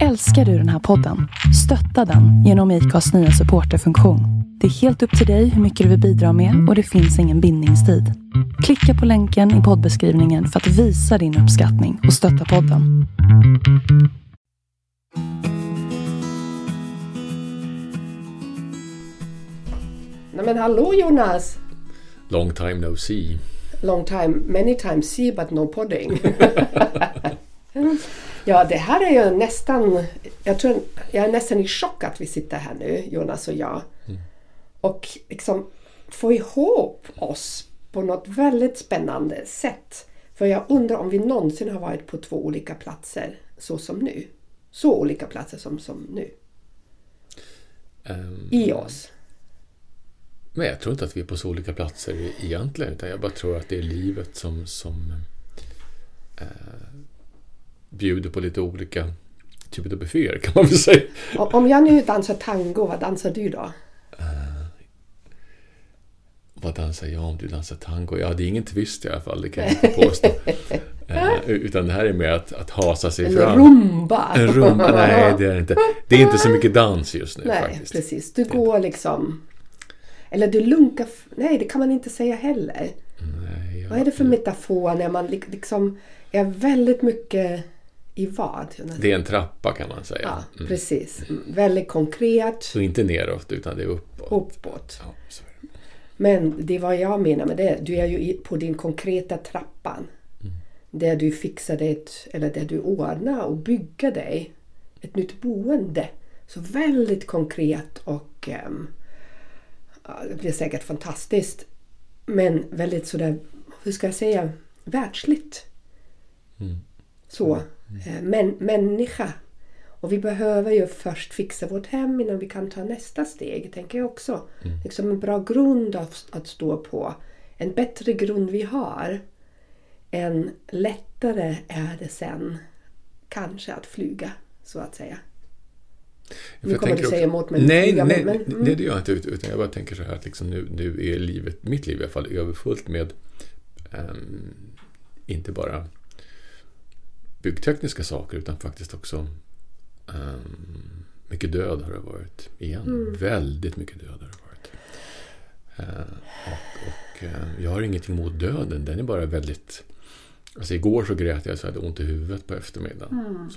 Älskar du den här podden? Stötta den genom IKAs nya supporterfunktion. Det är helt upp till dig hur mycket du vill bidra med och det finns ingen bindningstid. Klicka på länken i poddbeskrivningen för att visa din uppskattning och stötta podden. Nej men hallå Jonas! Long time no see. Long time, many times see but no podding. ja, det här är ju nästan... Jag, tror, jag är nästan i chock att vi sitter här nu, Jonas och jag. Och liksom få ihop oss på något väldigt spännande sätt. För jag undrar om vi någonsin har varit på två olika platser så som nu. Så olika platser som, som nu. Ehm, I oss. Men jag tror inte att vi är på så olika platser egentligen. Utan jag bara tror att det är livet som, som eh, bjuder på lite olika typer av bufféer kan man väl säga. Om jag nu dansar tango, vad dansar du då? Vad dansar jag om du dansar tango? Ja, det är ingen twist i alla fall, det kan jag inte påstå. eh, utan det här är mer att, att hasa sig En fram. rumba! En rumba? Nej, det är inte. Det är inte så mycket dans just nu Nej, faktiskt. precis. Du går liksom... Eller du lunkar... Nej, det kan man inte säga heller. Nej, Vad är det för metafor när man lik- liksom är väldigt mycket i vad? Det är en trappa kan man säga. Ja, Mm. precis. Väldigt konkret, Så inte neråt, utan det är uppåt. uppåt. Ja. Men det är vad jag menar med det. Du är ju på din konkreta trappan. Mm. Där du fixar dig ett, eller där du ordnar och bygger dig ett nytt boende. Så väldigt konkret och ja, det blir säkert fantastiskt. Men väldigt sådär, hur ska jag säga, världsligt. Mm. Så. Eh, Men, människa. Och vi behöver ju först fixa vårt hem innan vi kan ta nästa steg, tänker jag också. Liksom en bra grund att, att stå på. En bättre grund vi har. En lättare är det sen kanske att flyga, så att säga. För Nu kommer du säga emot mig Nej, flyga, nej, men- men- mm. nej, det gör jag inte. ut- Utan jag bara tänker så här att liksom nu, nu är livet, mitt liv i alla fall, överfullt med ehm, inte bara byggtekniska saker utan faktiskt också ehm, mycket död har det varit igen. Mm. Väldigt mycket död har det varit. Eh, och och eh, jag har ingenting emot döden, den är bara väldigt... Alltså igår så grät jag så jag hade ont i huvudet på eftermiddagen. Mm.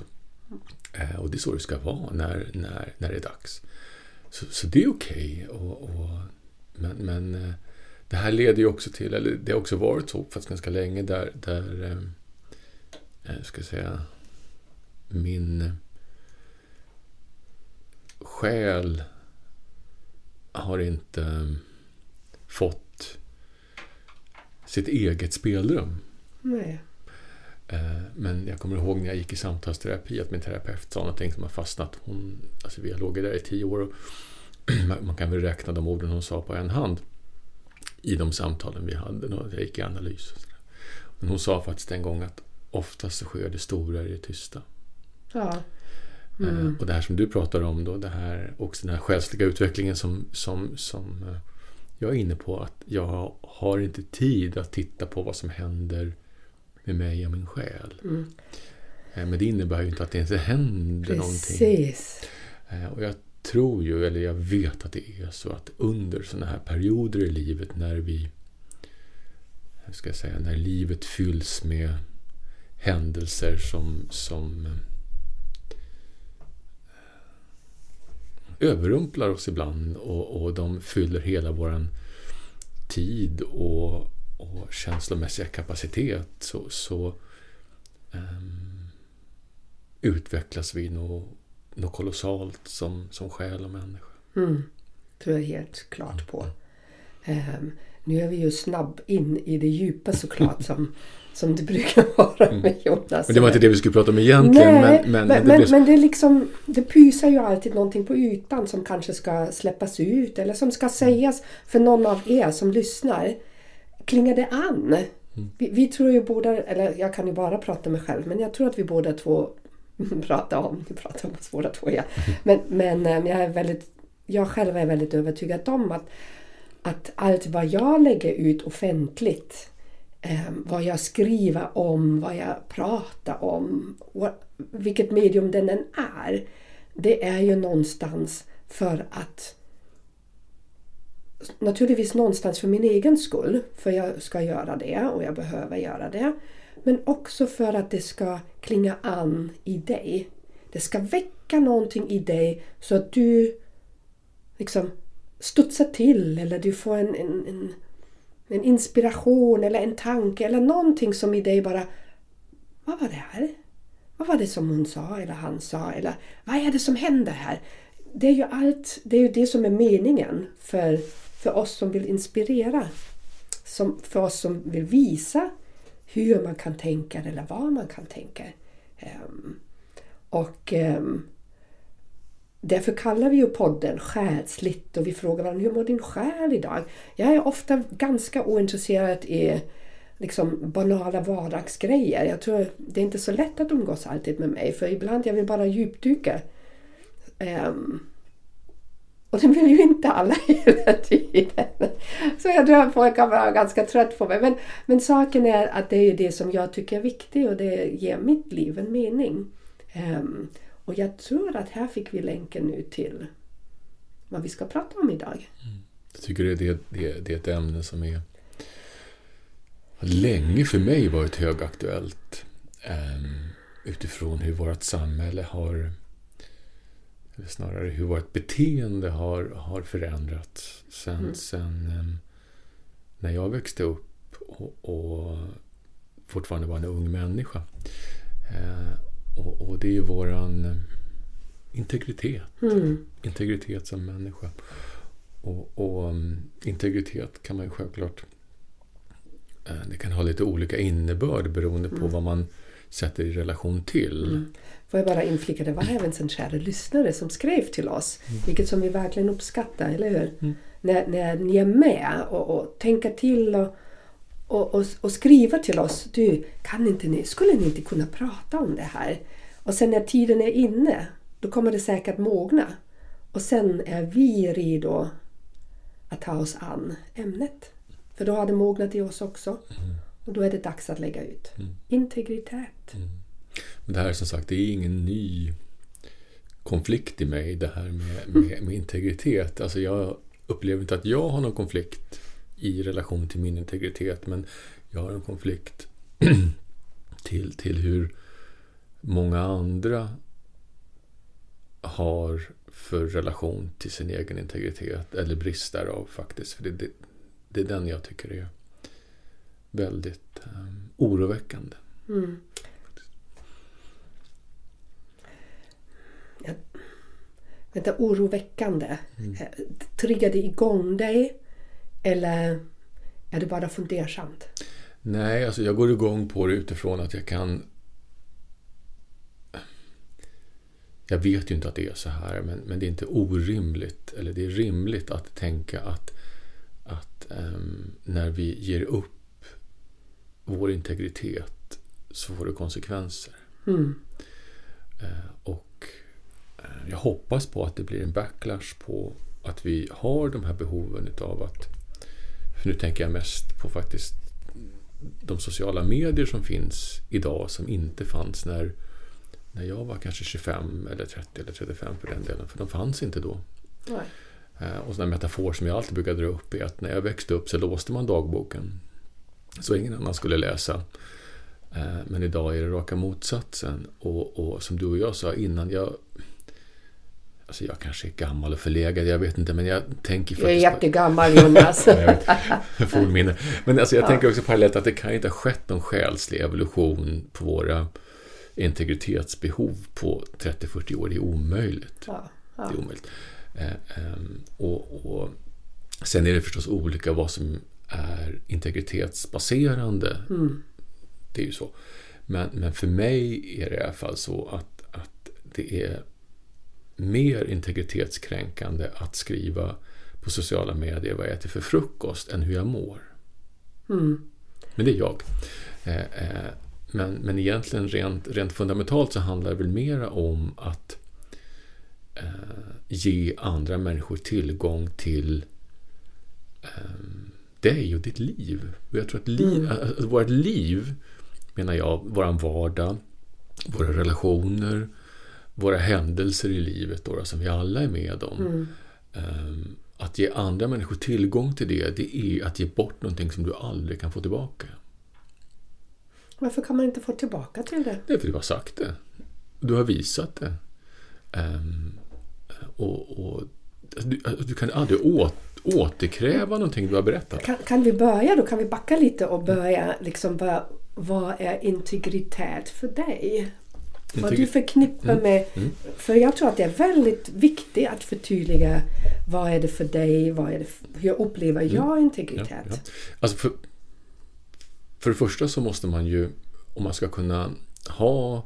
Eh, och det är så det ska vara när, när, när det är dags. Så, så det är okej. Och, och, men men det här leder ju också till, eller det har också varit så fast ganska länge där, där eh, ska jag säga, min själ har inte eh, fått sitt eget spelrum. Nej. Eh, Men jag kommer ihåg när jag gick i samtalsterapi att min terapeut sa någonting som har fastnat. Hon, alltså vi har låg där i tio år och man kan väl räkna de orden hon sa på en hand i de samtalen vi hade när jag gick i analys. Men hon sa faktiskt en gång att oftast så sker det stora i det tysta. Ja. Eh, Och det här som du pratar om då, det här, också den här själsliga utvecklingen som, som, som eh, jag är inne på. Att jag har inte tid att titta på vad som händer med mig och min själ. Mm. Eh, Men det innebär ju inte att det inte händer någonting. Precis. Eh, Och jag tror ju, eller jag vet att det är så att under sådana här perioder i livet när vi, hur ska jag säga, när livet fylls med händelser som, som eh, överrumplar oss ibland och, och de fyller hela våran tid och, och känslomässiga kapacitet så, så ehm, utvecklas vi nog, nog kolossalt som, som själ och människa. Mm. tror jag helt klart på. Ehm, nu är vi ju snabb in i det djupa såklart som, som det brukar vara med Jonas. Mm. Men det var inte det vi skulle prata om egentligen. Nej, men, men, men, det blev men det, liksom, det pysar ju alltid någonting på ytan som kanske ska släppas ut eller som ska sägas för någon av er som lyssnar. Klingar det an? Mm. Vi, vi tror ju båda, eller jag kan ju bara prata med själv, men jag tror att vi båda två pratar om, vi pratar om oss båda två ja. Men, men eh, jag är väldigt, jag själv är väldigt övertygad om att, att allt vad jag lägger ut offentligt eh, vad jag skriver om, vad jag pratar om, what, vilket medium den än är. Det är ju någonstans för att naturligtvis någonstans för min egen skull, för jag ska göra det och jag behöver göra det. Men också för att det ska klinga an i dig. Det ska väcka någonting i dig så att du liksom studsar till eller du får en, en, en, en inspiration eller en tanke eller någonting som i dig bara Vad var det här? Vad var det som hon sa eller han sa? Eller vad är det som händer här? Det är ju allt, det är ju det som är meningen för, för oss som vill inspirera. Som, för oss som vill visa hur man kan tänka eller vad man kan tänka. Um, och um, Därför kallar vi ju podden Själsligt och vi frågar varandra hur mår din själ idag? Jag är ofta ganska ointresserad i liksom banala vardagsgrejer. Jag tror det är inte så lätt att umgås alltid med mig för ibland jag vill bara djupdyka. Um, och det vill ju inte alla hela tiden. Så jag tror att folk kan vara ganska trött på mig. Men, men saken är att det är det som jag tycker är viktigt och det ger mitt liv en mening. Um, och jag tror att här fick vi länken nu till vad vi ska prata om idag. Mm. Jag tycker det, det, det, det är ett ämne som är länge för mig varit högaktuellt. Um, utifrån hur vårt samhälle har eller snarare hur vårt beteende har, har förändrats sen, mm. sen um, när jag växte upp och, och, fortfarande var en ung människa. Uh, och, och, det är ju våran um, integritet. Mm. Integritet som människa. Och, och um, integritet kan man ju självklart uh, det kan ha lite olika innebörd beroende på mm. vad man sätter i relation till. Mm. Får jag bara inflika, det var även en kära lyssnare som skrev till oss, mm. vilket som vi verkligen uppskattar, eller hur? Mm. När, när ni är med och, och tänker till och, och, och, och skriver till oss. Du, kan inte ni, skulle ni inte kunna prata om det här? Och sen när tiden är inne, då kommer det säkert mogna. Och sen är vi redo att ta oss an ämnet. För då har det mognat i oss också. Mm. Och då är det dags att lägga ut. Mm. Integritet. Mm. Men det här som sagt, det är ingen ny konflikt i mig, det här med, med, med integritet. Alltså jag upplever inte att jag har någon konflikt i relation till min integritet, men jag har en konflikt till, till hur många andra har för relation till sin egen integritet, eller brist därav faktiskt. För det, det, det är den jag tycker är väldigt um, oroväckande. Mm. vänta, oroväckande. Mm. Eh, triggar det igång dig? Eller är det bara fundersamt? Nej, alltså jag går igång på det utifrån att jag kan... Jag vet ju inte att det är så här, men, men det är inte orimligt, eller det är rimligt att tänka att, att um, när vi ger upp vår integritet så får det konsekvenser. Mm. Uh, och jag hoppas på att det blir en backlash på att vi har de här behoven utav att... För nu tänker jag mest på faktiskt de sociala medier som finns idag som inte fanns när, när jag var kanske 25 eller 30 eller 35 för den delen. För de fanns inte då. Nej. Eh, och en metafor som jag alltid brukar dra upp är att när jag växte upp så låste man dagboken. Så ingen annan skulle läsa. Eh, men idag är det raka motsatsen. Och, och som du och jag sa innan, jag, Alltså jag kanske är gammal och förlegad, jag vet inte, men jag tänker faktiskt... Du är jättegammal Jonas. Fornminne. Men alltså jag ja. tänker också parallellt att det kan inte ha skett någon själslig evolution på våra integritetsbehov på 30-40 år. Det är omöjligt. Ja. Ja. Det är omöjligt. Eh, eh, och, och, sen är det förstås olika vad som är integritetsbaserande. Mm. Det är ju så. Men, men för mig är det i alla fall så att, att det är mer integritetskränkande att skriva på sociala medier vad jag äter för frukost än hur jag mår. Mm. Men det är jag. Eh, eh, men, men egentligen rent, rent fundamentalt så handlar det väl mera om att eh, ge andra människor tillgång till dig och ditt liv. Och jag tror att liv, mm. alltså, vårt liv, menar jag, våran vardag, våra relationer, våra händelser i livet då, som vi alla är med om. Mm. Um, att ge andra människor tillgång till det, det är att ge bort någonting som du aldrig kan få tillbaka. Varför kan man inte få tillbaka till det? Det är för att du har sagt det. Du har visat det. Um, och, och du, du, kan aldrig åt, återkräva någonting du har berättat. Kan, kan, vi börja då? Kan vi backa lite och börja liksom vad, vad är integritet för dig? Vad du förknippar mm. med... Mm. För jag tror att det är väldigt viktigt att förtydliga vad är det för dig? Vad är det för, hur upplever mm. jag integritet? Ja, ja. Alltså för, för det första så måste man ju, om man ska kunna ha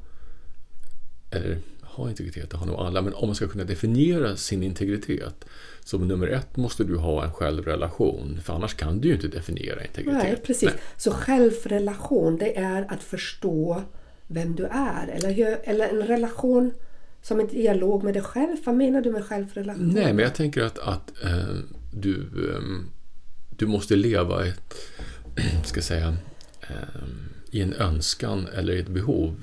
eller ha integritet, det har nog alla, men om man ska kunna definiera sin integritet så nummer ett måste du ha en självrelation, för annars kan du ju inte definiera integritet. Nej, precis. Nej. Så självrelation, det är att förstå vem du är, eller, hur, eller en relation som en dialog med dig själv. Vad menar du med självrelation? Nej, men jag tänker att, att äh, du, äh, du måste leva ett, ska säga, äh, i en önskan eller ett behov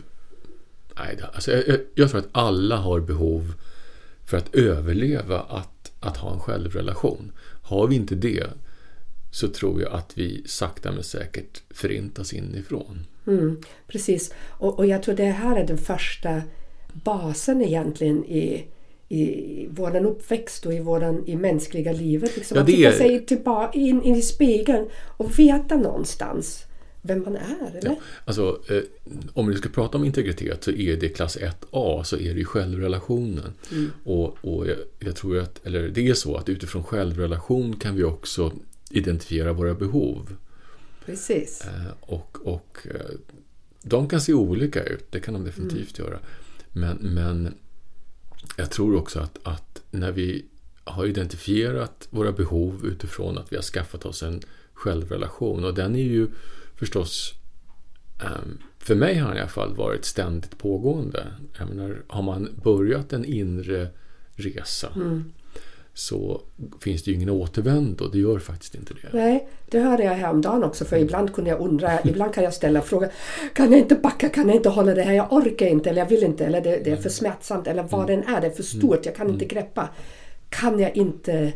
Nej, alltså jag, jag, tror att alla har behov för att överleva att, att ha en självrelation. Har vi inte det så tror jag att vi sakta men säkert förintas inifrån. Mm, precis, och, och jag tror det här är den första basen egentligen i, i vår uppväxt och i, våran, i mänskliga livet. Liksom. Ja, att titta sig tillbaka in, in i spegeln och veta någonstans vem man är? Eller? Ja, alltså, eh, om vi ska prata om integritet så är det klass 1A så är det ju självrelationen. Mm. Och, och jag, jag, tror att, eller det är så att utifrån självrelation kan vi också identifiera våra behov. Precis. Eh, och, och eh, de kan se olika ut, det kan de definitivt mm. göra. Men, men jag tror också att, att när vi har identifierat våra behov utifrån att vi har skaffat oss en självrelation och den är ju förstås ehm, för mig har den i alla fall varit ständigt pågående. Jag menar, har man börjat en inre resa mm. Så finns det ju ingen återvändo. Det gör faktiskt inte det. Nej, det hörde jag häromdagen också för ibland kunde jag undra, ibland kan jag ställa frågan Kan jag inte backa? Kan jag inte hålla det här? Jag orkar inte eller jag vill inte eller det, det är för mm. smärtsamt eller vad mm. den är. Det är för stort, jag kan inte mm. greppa. Kan jag inte,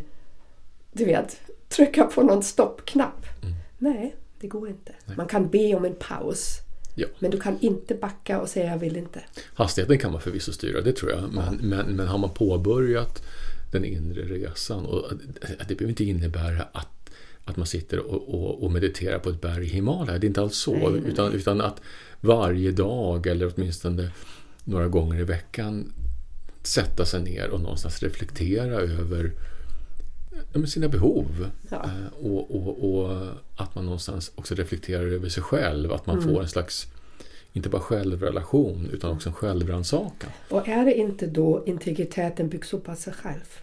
du vet, trycka på någon stoppknapp? Mm. Nej, det går inte. Nej. Man kan be om en paus. Ja. Men du kan inte backa och säga jag vill inte. Hastigheten kan man förvisso styra, det tror jag. Men, ja. men, men har man påbörjat den inre resan och det behöver inte innebära att, att man sitter och, och, och mediterar på ett berg i Himalaya. Det är inte alls så. Nej, utan, utan att varje dag eller åtminstone några gånger i veckan sätta sig ner och någonstans reflektera över sina behov. Ja. Eh, och, och, och, att man någonstans också reflekterar över sig själv. Att man mm. får en slags, inte bara självrelation, utan också en självrannsakan. Och är det inte då integriteten byggs upp av sig själv?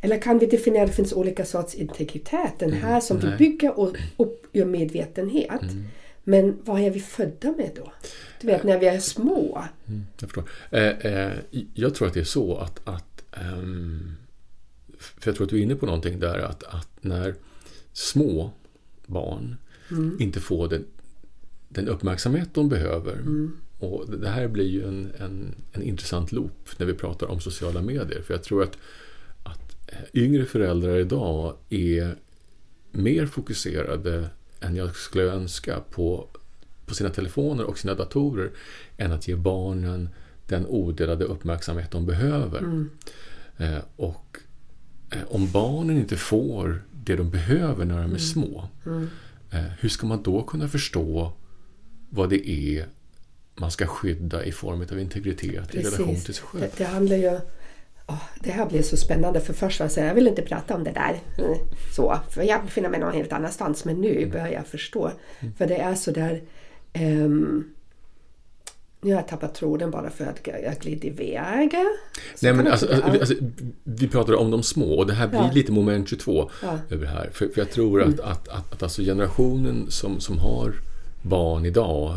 Eller kan vi definiera att det finns olika sorts integritet? Den här mm, som nej. vi bygger upp ur medvetenhet. Mm. Men vad är vi födda med då? Du vet när vi är små. Mm, jag förstår. Eh, eh, jag tror att det är så att, att um, för jag tror att du är inne på någonting där att, att när små barn mm. inte får den, den uppmärksamhet de behöver. Mm. Och Det här blir ju en, en, en, intressant loop när vi pratar om sociala medier. För jag tror att, att yngre föräldrar idag är mer fokuserade än jag skulle önska på, på sina telefoner och sina datorer än att ge barnen den odelade uppmärksamhet de behöver. Mm. Eh, och Eh, om barnen inte får det de behöver när de är mm. små, mm. Eh, hur ska man då kunna förstå vad det är man ska skydda i form av integritet Precis. i relation till sig själv? Det, det handlar ju Oh, det här blir så spännande för först var jag säga, jag vill inte prata om det där. Mm. Så, för jag befinner mig någon helt annanstans men nu mm. börjar jag förstå. Mm. För det är så där um, nu har jag tappat tråden bara för att jag glidit iväg. Nej, men alltså, alltså, alltså, vi pratar om de små och det här blir ja. lite moment 22 ja. över det här. För, för jag tror att, mm. att, att, att alltså generationen som, som har barn idag,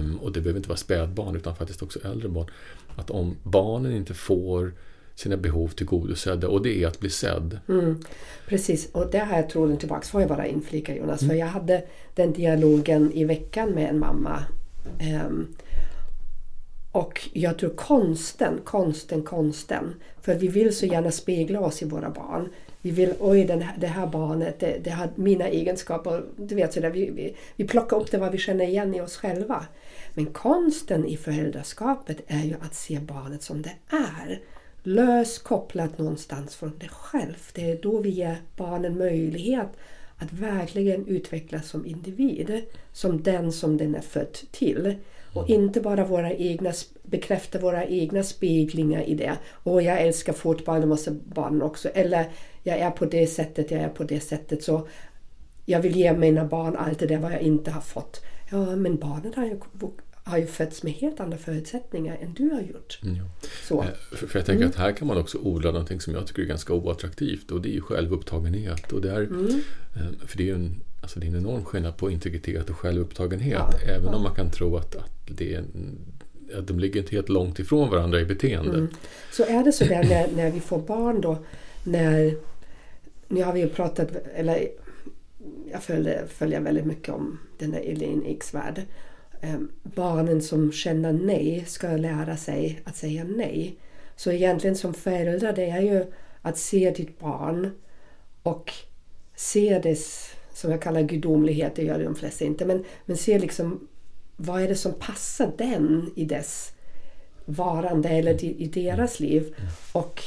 um, och det behöver inte vara spädbarn utan faktiskt också äldre barn, att om barnen inte får sina behov tillgodosedda och det är att bli sedd. Mm, precis, och har jag tråden tillbaka. Får jag bara inflika Jonas? Mm. För jag hade den dialogen i veckan med en mamma. Um, och jag tror konsten, konsten, konsten. För vi vill så gärna spegla oss i våra barn. Vi vill, oj den här, det här barnet, det, det har mina egenskaper. Du vet sådär, vi, vi, vi plockar upp det vad vi känner igen i oss själva. Men konsten i föräldraskapet är ju att se barnet som det är. Lös kopplat någonstans från det själv. Det är då vi ger barnen möjlighet att verkligen utvecklas som individ. Som den som den är född till. Och inte bara våra egna, bekräfta våra egna speglingar i det. Och jag älskar fotboll, det måste barnen också. Eller jag är på det sättet, jag är på det sättet. Så jag vill ge mina barn allt det där vad jag inte har fått. Ja, men barnen har ju, har ju fötts med helt andra förutsättningar än du har gjort. Mm. Så. Eh, för jag tänker mm. att här kan man också odla någonting som jag tycker är ganska oattraktivt och det är ju självupptagenhet. Och det är, mm. Eh, för det är ju en, alltså det är en enorm skillnad på integritet och självupptagenhet. Ja. Även ja. om man kan tro att, att, det är en, att de ligger inte helt långt ifrån varandra i beteende. Mm. Så är det så där när, när vi får barn då, när nu har vi ju pratat, eller jag följer, följer väldigt mycket om den där Elaine X värld. Um, barnen som känner nej ska lära sig att säga nej. Så egentligen som förälder det är ju att se ditt barn och se dess, som jag kallar gudomlighet, det gör de flesta inte, men, men se liksom vad är det som passar den i dess varande eller i deras liv. Och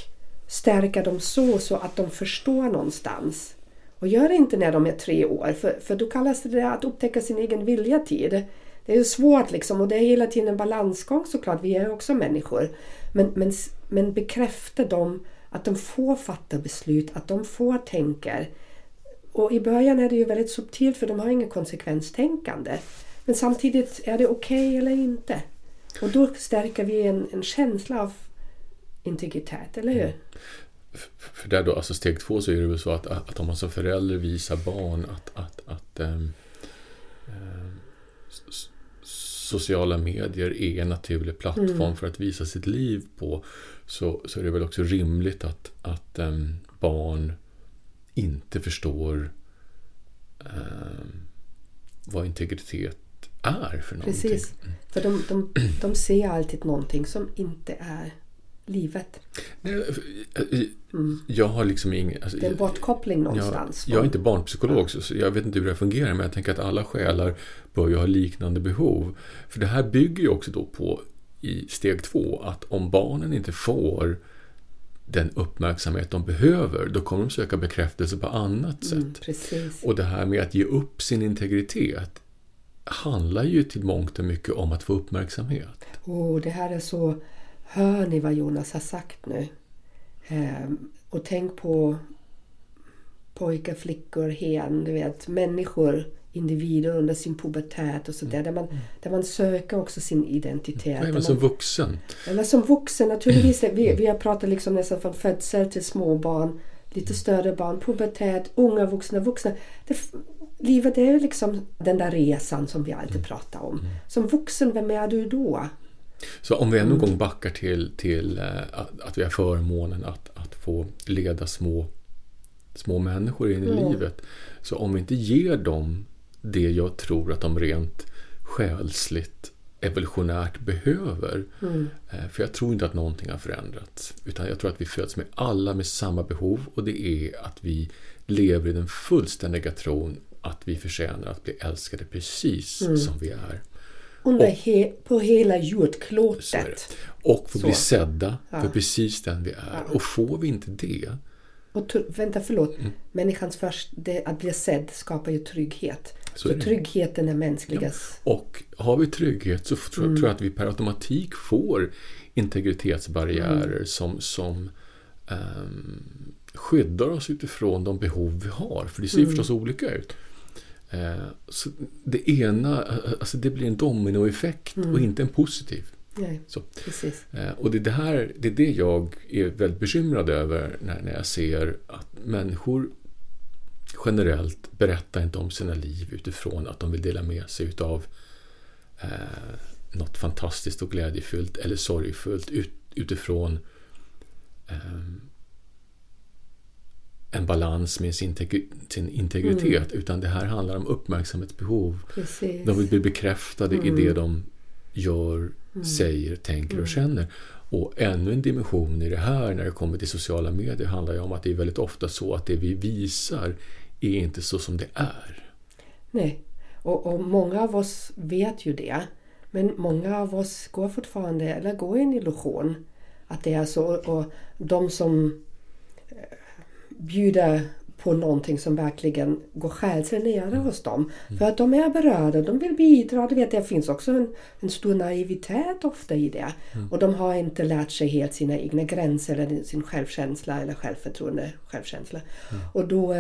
stärka dem så, så att de förstår någonstans. Och gör det inte när de är tre år, för, för då kallas det att upptäcka sin egen viljatid. Det är svårt liksom och det är hela tiden en balansgång såklart, vi är också människor. Men, men, men bekräfta dem att de får fatta beslut, att de får tänka. Och i början är det ju väldigt subtilt för de har inget konsekvenstänkande. Men samtidigt, är det okej okay eller inte? Och då stärker vi en, en känsla av integritet, eller hur? Mm. För där då, alltså steg två så är det väl så att, att om man som förälder visar barn att, att, att ähm, ähm, sociala medier är en naturlig plattform mm. för att visa sitt liv på så, så är det väl också rimligt att, att ähm, barn inte förstår vad integritet är för någonting. Precis, mm. för de, de, de ser alltid någonting som inte är livet. Mm. Jag har liksom ingen... Alltså, det är en bortkoppling någonstans. Jag, jag är inte barnpsykolog så jag vet inte hur det fungerar men jag tänker att alla själar bör ju ha liknande behov. För det här bygger ju också då på i steg två att om barnen inte får den uppmärksamhet de behöver, då kommer de söka bekräftelse på annat mm, sätt. Precis. Och det här med att ge upp sin integritet handlar ju till mångt och mycket om att få uppmärksamhet. Oh, det här är så Hör ni vad Jonas har sagt nu? Eh, och tänk på pojkar, flickor, hen, du vet, människor, individer under sin pubertät och sådär. Mm. Där, man, där man söker också sin identitet. Även som vuxen. Eller som vuxen naturligtvis. Vi, vi har pratat liksom nästan från födsel till småbarn, lite större barn, pubertät, unga vuxna, vuxna. Det, livet är ju liksom den där resan som vi alltid mm. pratar om. Mm. Som vuxen, vem är du då? Så om vi ännu en gång backar till, till eh, att, vi har förmånen att, att få leda små, små människor in i mm. livet. Så om vi inte ger dem det jag tror att de rent själsligt evolutionärt behöver. Mm. Eh, för jag tror inte att någonting har förändrats. Utan jag tror att vi föds med alla med samma behov och det är att vi lever i den fullständiga tron att vi förtjänar att bli älskade precis mm. som vi är. Under och, he, på hela jordklotet. Och få bli sedda ja. för precis den vi är. Ja. Och får vi inte det... Och vänta, förlåt. Mm. Människans först, det, att bli sedd skapar ju trygghet. Så, så tryggheten är mänskligas... Ja. Och har vi trygghet så tror, mm. tror jag att vi per automatik får integritetsbarriärer mm. som, som um, skyddar oss utifrån de behov vi har. För det ser mm. förstås olika ut. Eh, så det ena, alltså det blir en dominoeffekt mm. och inte en positiv. Nej, så. Precis. Eh, och det, är det, här, det är det jag är väldigt bekymrad över när, när jag ser att människor generellt berättar inte om sina liv utifrån att de vill dela med sig utav eh, något fantastiskt och glädjefullt eller sorgfullt ut, utifrån um, en balans med sin, sin integritet. Mm. Utan det här handlar om uppmärksamhetsbehov. Precis. De vill bli bekräftade mm. i det de gör, mm. säger, tänker och mm. känner. Och ännu en dimension i det här när det kommer till sociala medier handlar ju om att det är väldigt ofta så att det vi visar är inte så som det är. Nej, och, och många av oss vet ju det. Men många av oss går fortfarande, eller går i en illusion att det är så. Och de som bjuder på någonting som verkligen går själsligt nere hos dem. Mm. För att de är berörda, de vill bidra. Du vet, det finns också en, en stor naivitet ofta i det. Mm. Och de har inte lärt sig helt sina egna gränser eller sin självkänsla eller självförtroende. Självkänsla. Mm. Och då,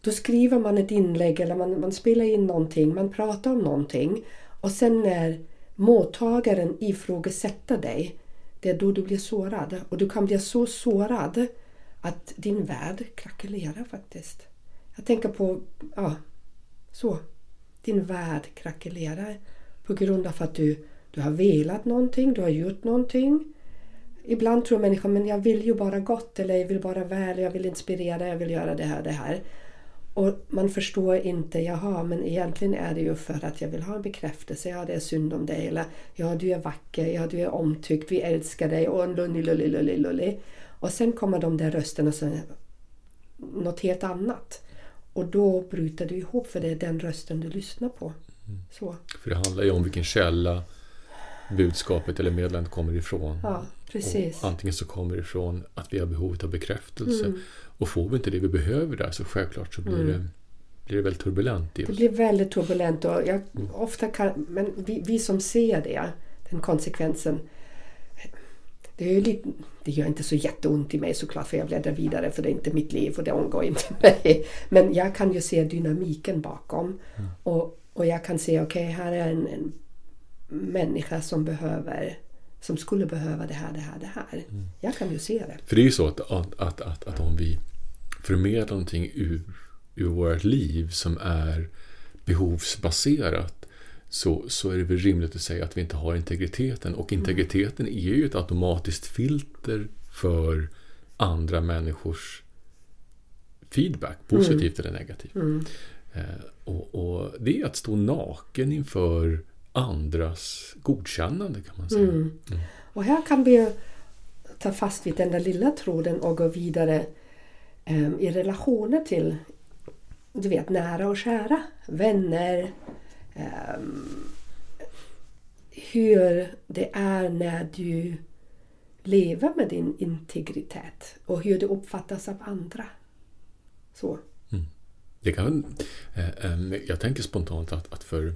då skriver man ett inlägg eller man, man spelar in någonting, man pratar om någonting. Och sen när mottagaren ifrågasätter dig, det är då du blir sårad. Och du kan bli så sårad att din värld krackelerar faktiskt. Jag tänker på, ja, så. Din värld krackelerar på grund av att du, du har velat någonting, du har gjort någonting. Ibland tror människor, men jag vill ju bara gott eller jag vill bara väl, jag vill inspirera, jag vill göra det här, det här. Och man förstår inte, jaha, men egentligen är det ju för att jag vill ha en bekräftelse. Ja, det är synd om dig. Eller ja, du är vacker. Ja, du är omtyckt. Vi älskar dig. Och lulli, lulli, lulli, lulli. Och sen kommer de där rösterna säger något helt annat. Och då bryter du ihop för det är den rösten du lyssnar på. Så. För det handlar ju om vilken källa budskapet eller meddelandet kommer ifrån. Ja, antingen så kommer det ifrån att vi har behovet av bekräftelse. Mm. Och får vi inte det vi behöver där så självklart så blir, mm. det, blir det väldigt turbulent. Det blir väldigt turbulent. Och jag, mm. ofta kan, men vi, vi som ser det, den konsekvensen det, är lite, det gör inte så jätteont i mig såklart för jag bläddrar vidare för det är inte mitt liv och det omgår inte mig. Men jag kan ju se dynamiken bakom. Mm. Och, och jag kan se, okej okay, här är en, en människa som behöver som skulle behöva det här, det här, det här. Mm. Jag kan ju se det. För det är ju så att, att, att, att, att om vi förmedlar någonting ur, ur vårt liv som är behovsbaserat så, så är det väl rimligt att säga att vi inte har integriteten. Och integriteten mm. är ju ett automatiskt filter för andra människors feedback, positivt mm. eller negativt. Mm. Eh, och, och, det är att stå naken inför andras godkännande kan man säga. Mm. mm. Och här kan vi ta fast vid den där lilla tråden och gå vidare um, i relationer till du vet, nära och kära, vänner, um, hur det är när du lever med din integritet och hur det uppfattas av andra. Så. Mm. Det kan, eh, jag tänker spontant att, att för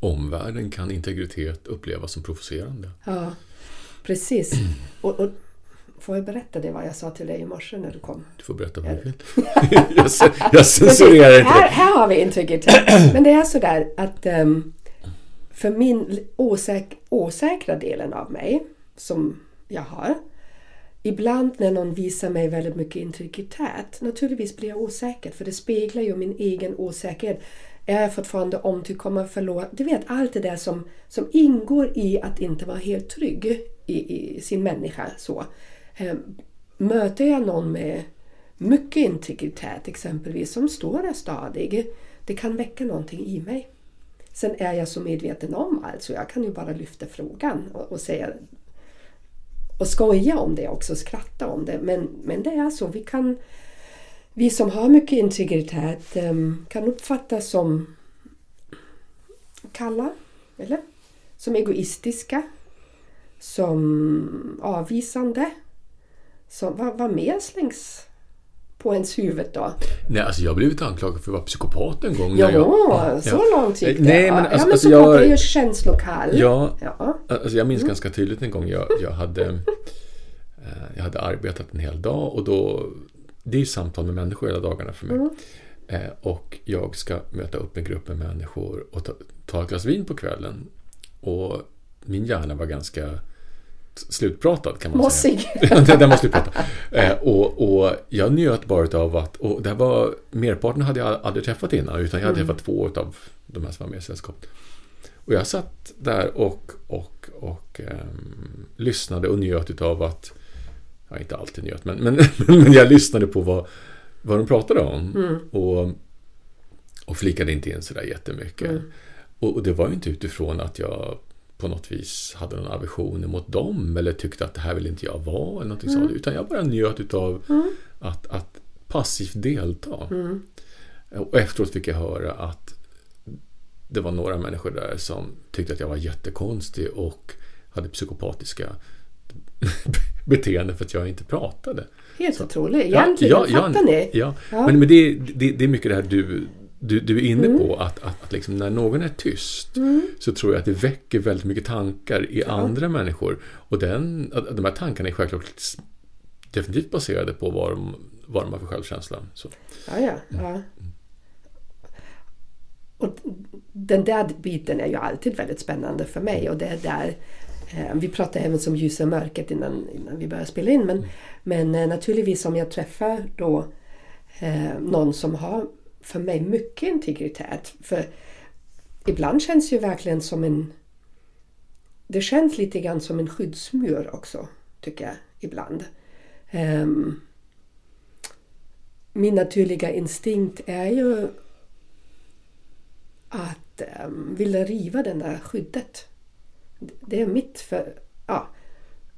omvärlden kan integritet upplevas som provocerande. Ja, precis. Och, och, får jag berätta det vad jag sa till dig i morse när du kom? Du får berätta vad du vill. jag, jag censurerar inte här, här har vi integritet. Men det är sådär att um, för min osäk osäkra delen av mig som jag har Ibland när någon visar mig väldigt mycket integritet, naturligtvis blir jag osäker för det speglar ju min egen osäkerhet. Är jag fortfarande omtyckt? Kommer förlora? Du vet allt det där som, som ingår i att inte vara helt trygg i, i sin människa. Så. Eh, möter jag någon med mycket integritet exempelvis som står där stadig, det kan väcka någonting i mig. Sen är jag så medveten om allt så jag kan ju bara lyfta frågan och, och säga och skoja om det också, skratta om det. Men, men det är så, vi kan vi som har mycket integritet ehm, kan uppfattas som kalla, eller? Som egoistiska, som avvisande. Som, vad, vad mer slängs på ens huvud då? Nej, alltså jag har blivit anklagad för att vara psykopat en gång. Ja, jag, så ja. långt gick det. Nej, men, alltså, ja, men alltså, jag, är ju känslokall. Ja, ja. Alltså, jag minns mm. ganska tydligt en gång jag, jag hade eh, jag hade arbetat en hel dag och då det är samtal med människor hela dagarna för mig. Mm. Eh, och jag ska möta upp en grupp med människor och ta, ta ett glas vin på kvällen. Och min hjärna var ganska slutpratad kan man Mossig. säga. den var slutpratad. Eh, och, och jag njöt bara av att, och det var, merparten hade jag aldrig träffat innan utan jag hade mm. träffat två av de här som var med i sällskapet. Och jag satt där och, och, och um, lyssnade och njöt av att ja, inte alltid njöt, men, men, men jag lyssnade på vad, vad de pratade om. Mm. Och, och flikade inte in sådär jättemycket. Mm. Och, och det var ju inte utifrån att jag på något vis hade någon aversion mot dem eller tyckte att det här vill inte jag vara eller någonting Mm. sånt. Utan jag bara njöt utav att, att passivt delta. Mm. Och efteråt fick jag höra att det var några människor där som tyckte att jag var jättekonstig och hade psykopatiska beteenden för att jag inte pratade. Helt otroligt. Egentligen, fattar ni? Ja, Ja. men, men det, det, det är mycket det här du, du, du är inne Mm. på. Att, att, att liksom när någon är tyst så tror jag att det väcker väldigt mycket tankar i andra människor. Och den, att de här tankarna är självklart definitivt baserade på vad de, vad de har för självkänsla. Så. Ja, ja. ja. Och den där biten är ju alltid väldigt spännande för mig. Och det är där, eh, vi pratade även som ljus och mörkret innan, innan vi började spela in. Men, men eh, naturligtvis om jag träffar då eh, någon som har för mig mycket integritet. För ibland känns det ju verkligen som en... Det känns lite grann som en skyddsmur också, tycker jag, ibland. Um, min naturliga instinkt är ju att um, vilja riva det där skyddet. Det är mitt för, ja,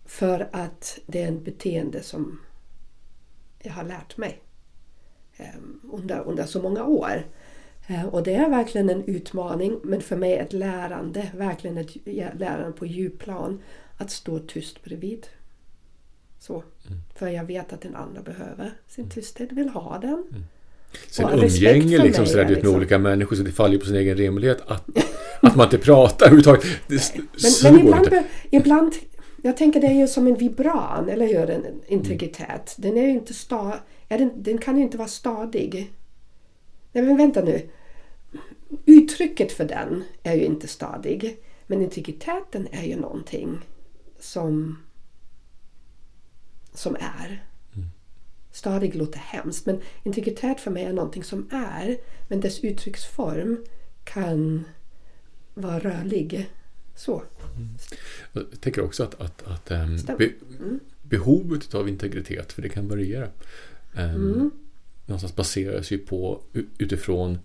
för att det är ett beteende som jag har lärt mig under, under så många år. Uh, och det är verkligen en utmaning men för mig ett lärande, verkligen ett lärande på djupplan att stå tyst bredvid. Så. För jag vet att den andra behöver sin tysthet, vill ha den. Sen Och respekt umgänge liksom, sådär, vet, med liksom- olika människor så det faller ju på sin egen rimlighet att, att man inte pratar överhuvudtaget. Det, Men, men ibland, inte. be- ibland, jag tänker det är ju som en vibran, eller hur? En integritet. Den är ju inte sta, är den, den kan ju inte vara stadig. Nej men vänta nu. Uttrycket för den är ju inte stadig. Men integriteten är ju någonting som, som är. Stadig låter hemskt men integritet för mig är någonting som är. Men dess uttrycksform kan vara rörlig. Så. Jag tänker också att, att, att Stämmer. be, behovet av integritet, för det kan variera, um, någonstans baseras ju på utifrån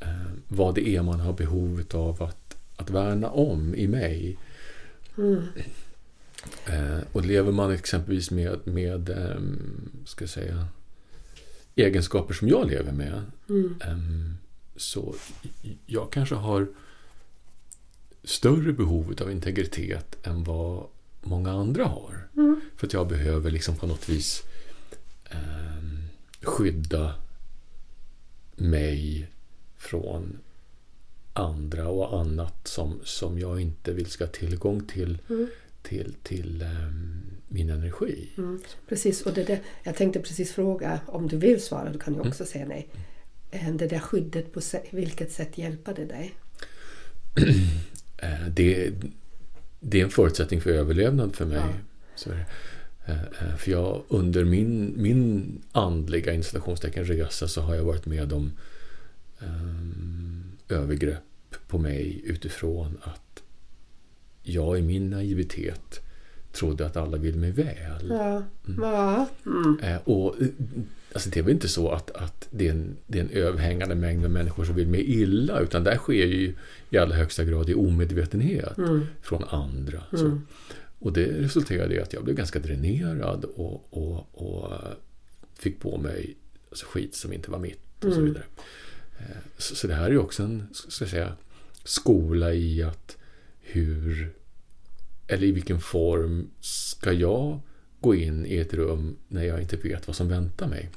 ehm, vad det är man har behov av att, att värna om i mig. Eh, och lever man exempelvis med, med ehm, ska säga, egenskaper som jag lever med ehm, så jag kanske har större behov av integritet än vad många andra har. För att jag behöver liksom på något vis ehm, skydda mig från andra och annat som, som jag inte vill ska ha tillgång till, till, till ehm, min energi. Precis, och det där, jag tänkte precis fråga om du vill svara, du kan ju också säga nej. Eh, Det där skyddet, på vilket sätt hjälper det dig? Eh, det, det är en förutsättning för överlevnad för mig. Ja. Det. Eh, eh, För jag under min, min andliga installationstecken resa så har jag varit med om um, övergrepp på mig utifrån att jag i min naivitet trodde att alla vill mig väl. Ja, ja. Mm. Eh, och alltså det är väl inte så att, att det, är en, det är en överhängande mängd med människor som vill mig illa utan där sker ju i allra högsta grad i omedvetenhet från andra. Och det resulterade i att jag blev ganska dränerad och, och, och fick på mig alltså, skit som inte var mitt och så vidare. Eh, Så, så det här är ju också en ska jag säga, skola i att hur eller i vilken form ska jag gå in i ett rum när jag inte vet vad som väntar mig?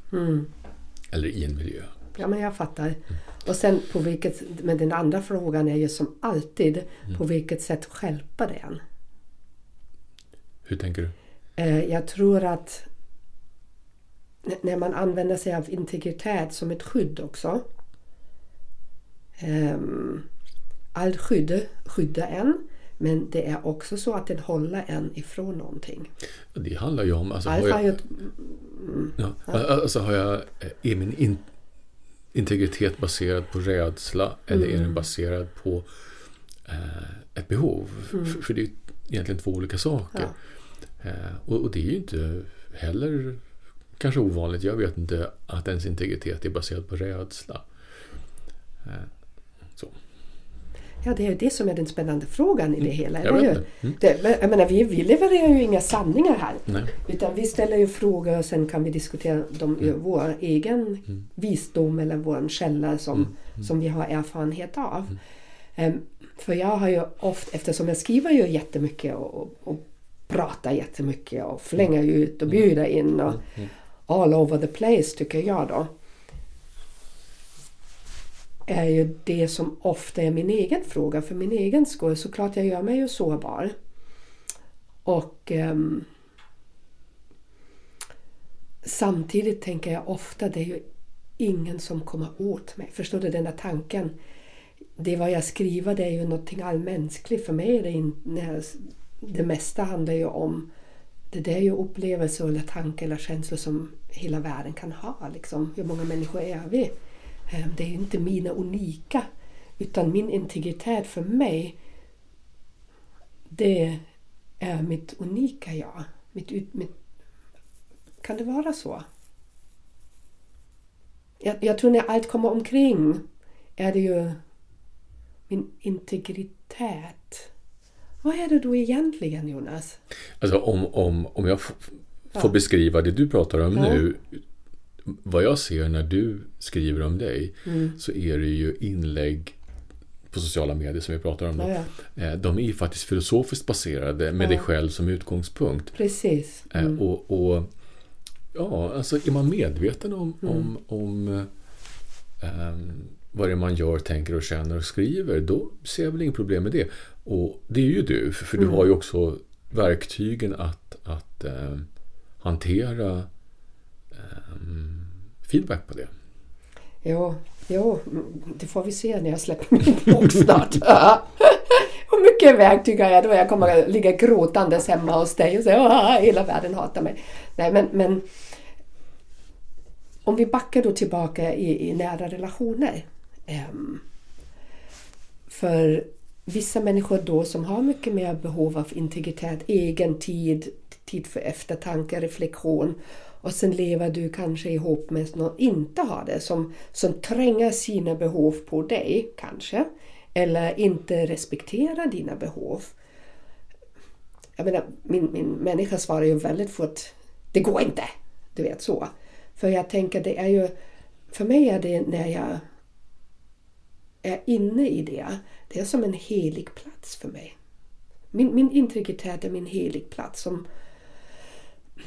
Eller i en miljö. ja, men jag fattar. Och sen på vilket, men den andra frågan är ju som alltid, på vilket sätt stjälper det en? Hur tänker du? Eh, Jag tror att när man använder sig av integritet som ett skydd också. Um, all skydd skyddar en. Men det är också så att den håller en ifrån någonting. Det handlar ju om... Alltså, har jag, ja, alltså har jag, är min in, integritet baserad på rädsla eller är den baserad på eh, ett behov? För, för det är egentligen två olika saker. Ja. Eh, och, det är ju inte heller kanske ovanligt, jag vet inte, att ens integritet är baserad på rädsla. Eh, så. Ja, det är ju det som är den spännande frågan i det hela. Jag eller hur? det. Mm. Det, jag menar, vi, vi levererar ju inga sanningar här. Nej. Utan vi ställer ju frågor och sen kan vi diskutera dem ur vår egen visdom eller vår källa som, som vi har erfarenhet av. Ehm, för jag har ju ofta, eftersom jag skriver ju jättemycket och, och, och pratar jättemycket och flänger ut och bjuder in och all over the place tycker jag då. Är ju det som ofta är min egen fråga för min egen skull. Såklart jag gör mig ju sårbar. Och ehm, samtidigt tänker jag ofta det är ju ingen som kommer åt mig. Förstår du den där tanken? Det vad jag skriver det är ju någonting allmänskligt. För mig är det, in, när jag, det mesta handlar ju om det där är ju upplevelser eller tankar eller känslor som hela världen kan ha. Liksom. Hur många människor är vi? Ehm, det är ju inte mina unika. Utan min integritet för mig det är mitt unika jag. Mitt, mitt, kan det vara så? Jag, jag tror när allt kommer omkring är det ju min integritet. Vad är det då egentligen Jonas? Alltså om, om, om jag Ja. får beskriva det du pratar om Ja. nu. Vad jag ser när du skriver om dig Mm. så är det ju inlägg på sociala medier som vi pratar om. Ja, ja. Eh, De är ju faktiskt filosofiskt baserade med Ja. dig själv som utgångspunkt. Precis. Eh, Mm. Och, och ja, alltså är man medveten om, Mm. om, om ehm, vad det är man gör, tänker och känner och skriver, då ser jag väl inget problem med det. Och det är ju du, för, för du Mm. har ju också verktygen att, att eh, hantera ehm, feedback på det. Jo, jo, det får vi se när jag släpper min bok snart. Hur mycket verktyg har jag då? Jag kommer att ligga gråtandes hemma hos dig och säga att hela världen hatar mig. Nej, men, men om vi backar då tillbaka i, i nära relationer. Ehm, för vissa människor då som har mycket mer behov av integritet, egen tid, tid för eftertanke, reflektion och sen lever du kanske ihop med någon som inte har det, som, som tränger sina behov på dig kanske, eller inte respekterar dina behov. Jag menar, min, min människa svarar ju väldigt fort, det går inte. Du vet så. För jag tänker det är ju, för mig är det när jag är inne i det, det är som en helig plats för mig. Min, min integritet är min helig plats som,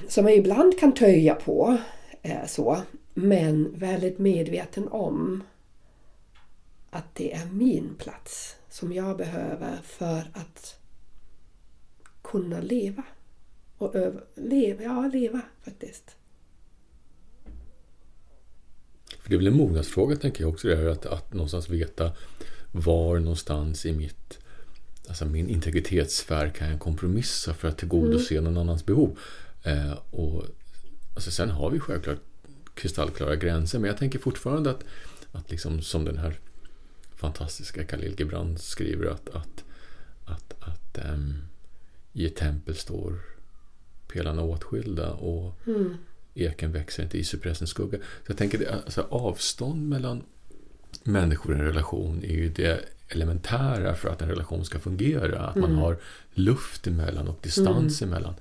som jag ibland kan töja på. Eh, så, men väldigt medveten om att det är min plats som jag behöver för att kunna leva. Och över, leva, ja leva faktiskt. För det är väl en mognadsfråga tänker jag också det här att, att någonstans veta var någonstans i mitt alltså min integritetssfär kan jag kompromissa för att tillgodose någon annans behov. Eh, och alltså Sen har vi självklart kristallklara gränser men jag tänker fortfarande att, att liksom som den här fantastiska Khalil Gibran skriver att, att, att, att ehm, i ett tempel står pelarna åtskilda och Mm. Eken växer inte i cypressens skugga. Så jag tänker alltså avstånd mellan människor i en relation är ju det elementära för att en relation ska fungera. Att man har luft emellan och distans emellan.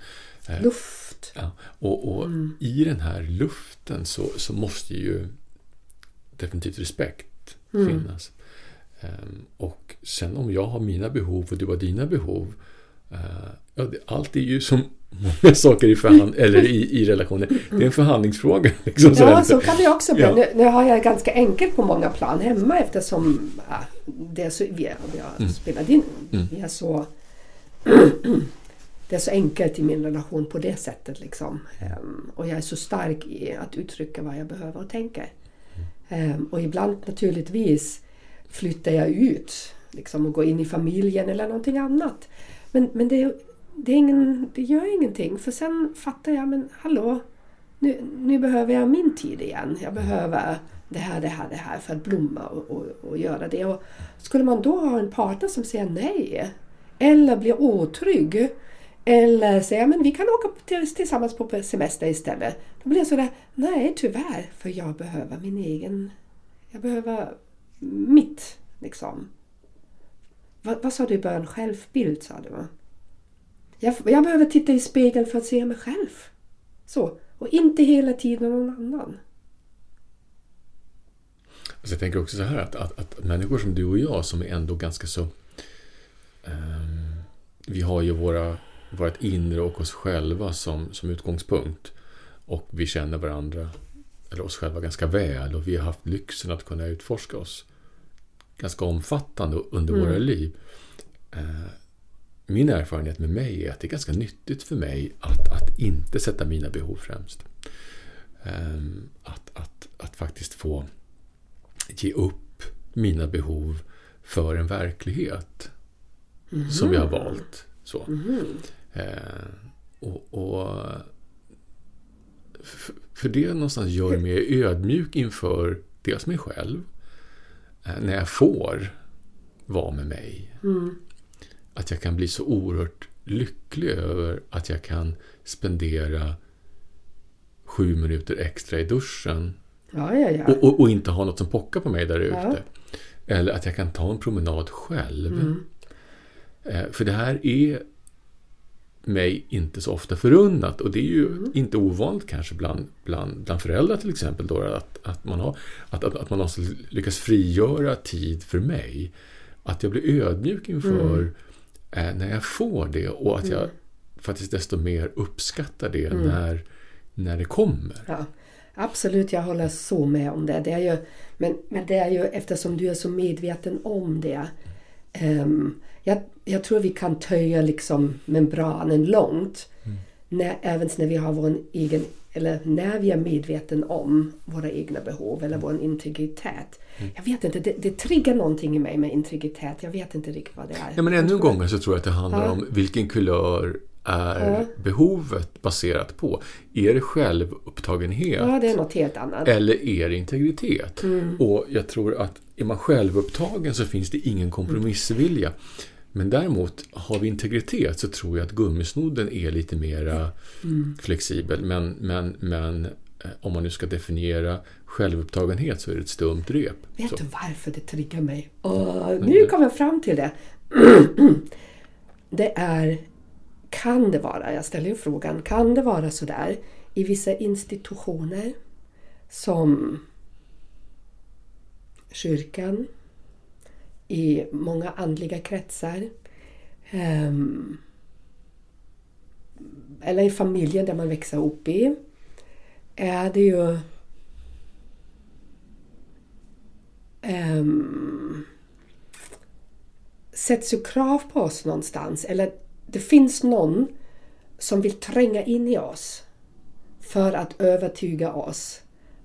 Eh, Luft. Ja, och och i den här luften så, så måste ju definitivt respekt finnas. Ehm, och sen om jag har mina behov och du har dina behov. eh, ja, det, allt är ju som många saker i, förhand, eller i, i relationer. Det är en förhandlingsfråga. Liksom, Ja, så kan det också bli. Ja. Nu, nu har jag ganska enkelt på många plan hemma eftersom ja, det är så, vi, har- vi har spelat in. Mm. Vi är så, det är så enkelt i min relation på det sättet. Liksom. Ehm, och jag är så stark i att uttrycka vad jag behöver och tänker. Ehm, och ibland naturligtvis flyttar jag ut liksom, och går in i familjen eller någonting annat. Men, men det, det, är ingen, det gör ingenting för sen fattar jag, men hallå, nu, nu behöver jag min tid igen. Jag behöver det här, det här, det här för att blomma och, och, och göra det. Och skulle man då ha en partner som säger nej eller blir otrygg Eller säger, men vi kan åka tillsammans på semester istället. Då blir jag sådär, nej tyvärr, för jag behöver min egen... Jag behöver mitt, liksom. Vad, vad sa du i början? Självbild, sa du va? Jag, jag behöver titta i spegeln för att se mig själv. Så. Och inte hela tiden någon annan. Alltså jag tänker också så här att, att, att, människor som du och jag som är ändå ganska så... Um, vi har ju våra, vårt inre och oss själva som, som utgångspunkt. Och vi känner varandra, eller oss själva ganska väl och vi har haft lyxen att kunna utforska oss ganska omfattande under mm. våra liv. Uh, min erfarenhet med mig är att det är ganska nyttigt för mig att, att inte sätta mina behov främst. Um, att, att, att faktiskt få ge upp mina behov för en verklighet mm. som jag har valt. Så. Mm. Och, och för det någonstans gör mig ödmjuk inför dels mig själv, eh, när jag får vara med mig. Mm. Att jag kan bli så oerhört lycklig över att jag kan spendera sju minuter extra i duschen Ja, ja, ja. Och, och, och, inte ha något som pockar på mig där ute. Eller att jag kan ta en promenad själv. Mm. Eh, för det här är mig inte så ofta förunnat. Och det är ju mm. inte ovanligt kanske bland, bland, bland föräldrar till exempel. Då, att, att, man har, att, att, att man har lyckats frigöra tid för mig. Att jag blir ödmjuk inför mm. Eh, när jag får det och att jag mm. faktiskt desto mer uppskattar det mm. när, när det kommer. Ja. Absolut, jag håller så med om det. det är ju, men, men det är ju eftersom du är så medveten om det. Um, jag, jag tror vi kan töja liksom membranen långt. När, även när vi har vår egen, eller när vi är medveten om våra egna behov eller vår integritet. Mm. Jag vet inte, det, det triggar någonting i mig med integritet. Jag vet inte riktigt vad det är. Ja, men ännu en gång så tror jag att det handlar ja. om vilken kulör är ja. behovet baserat på? Är det självupptagenhet? Ja, det är något helt annat. Eller är det integritet? Mm. Och jag tror att är man självupptagen så finns det ingen kompromissvilja. Mm. Men däremot, har vi integritet så tror jag att gummisnodden är lite mera mm. flexibel. Men, men, men eh, om man nu ska definiera självupptagenhet så är det ett stumt rep. Vet så. du varför det triggar mig? Oh, nu kommer jag fram till det. det är kan det vara, jag ställer ju frågan, kan det vara så där i vissa institutioner som kyrkan, i många andliga kretsar. Um, eller i familjen där man växer upp i är det ju um, sätts ju krav på oss någonstans eller det finns någon som vill tränga in i oss för att övertyga oss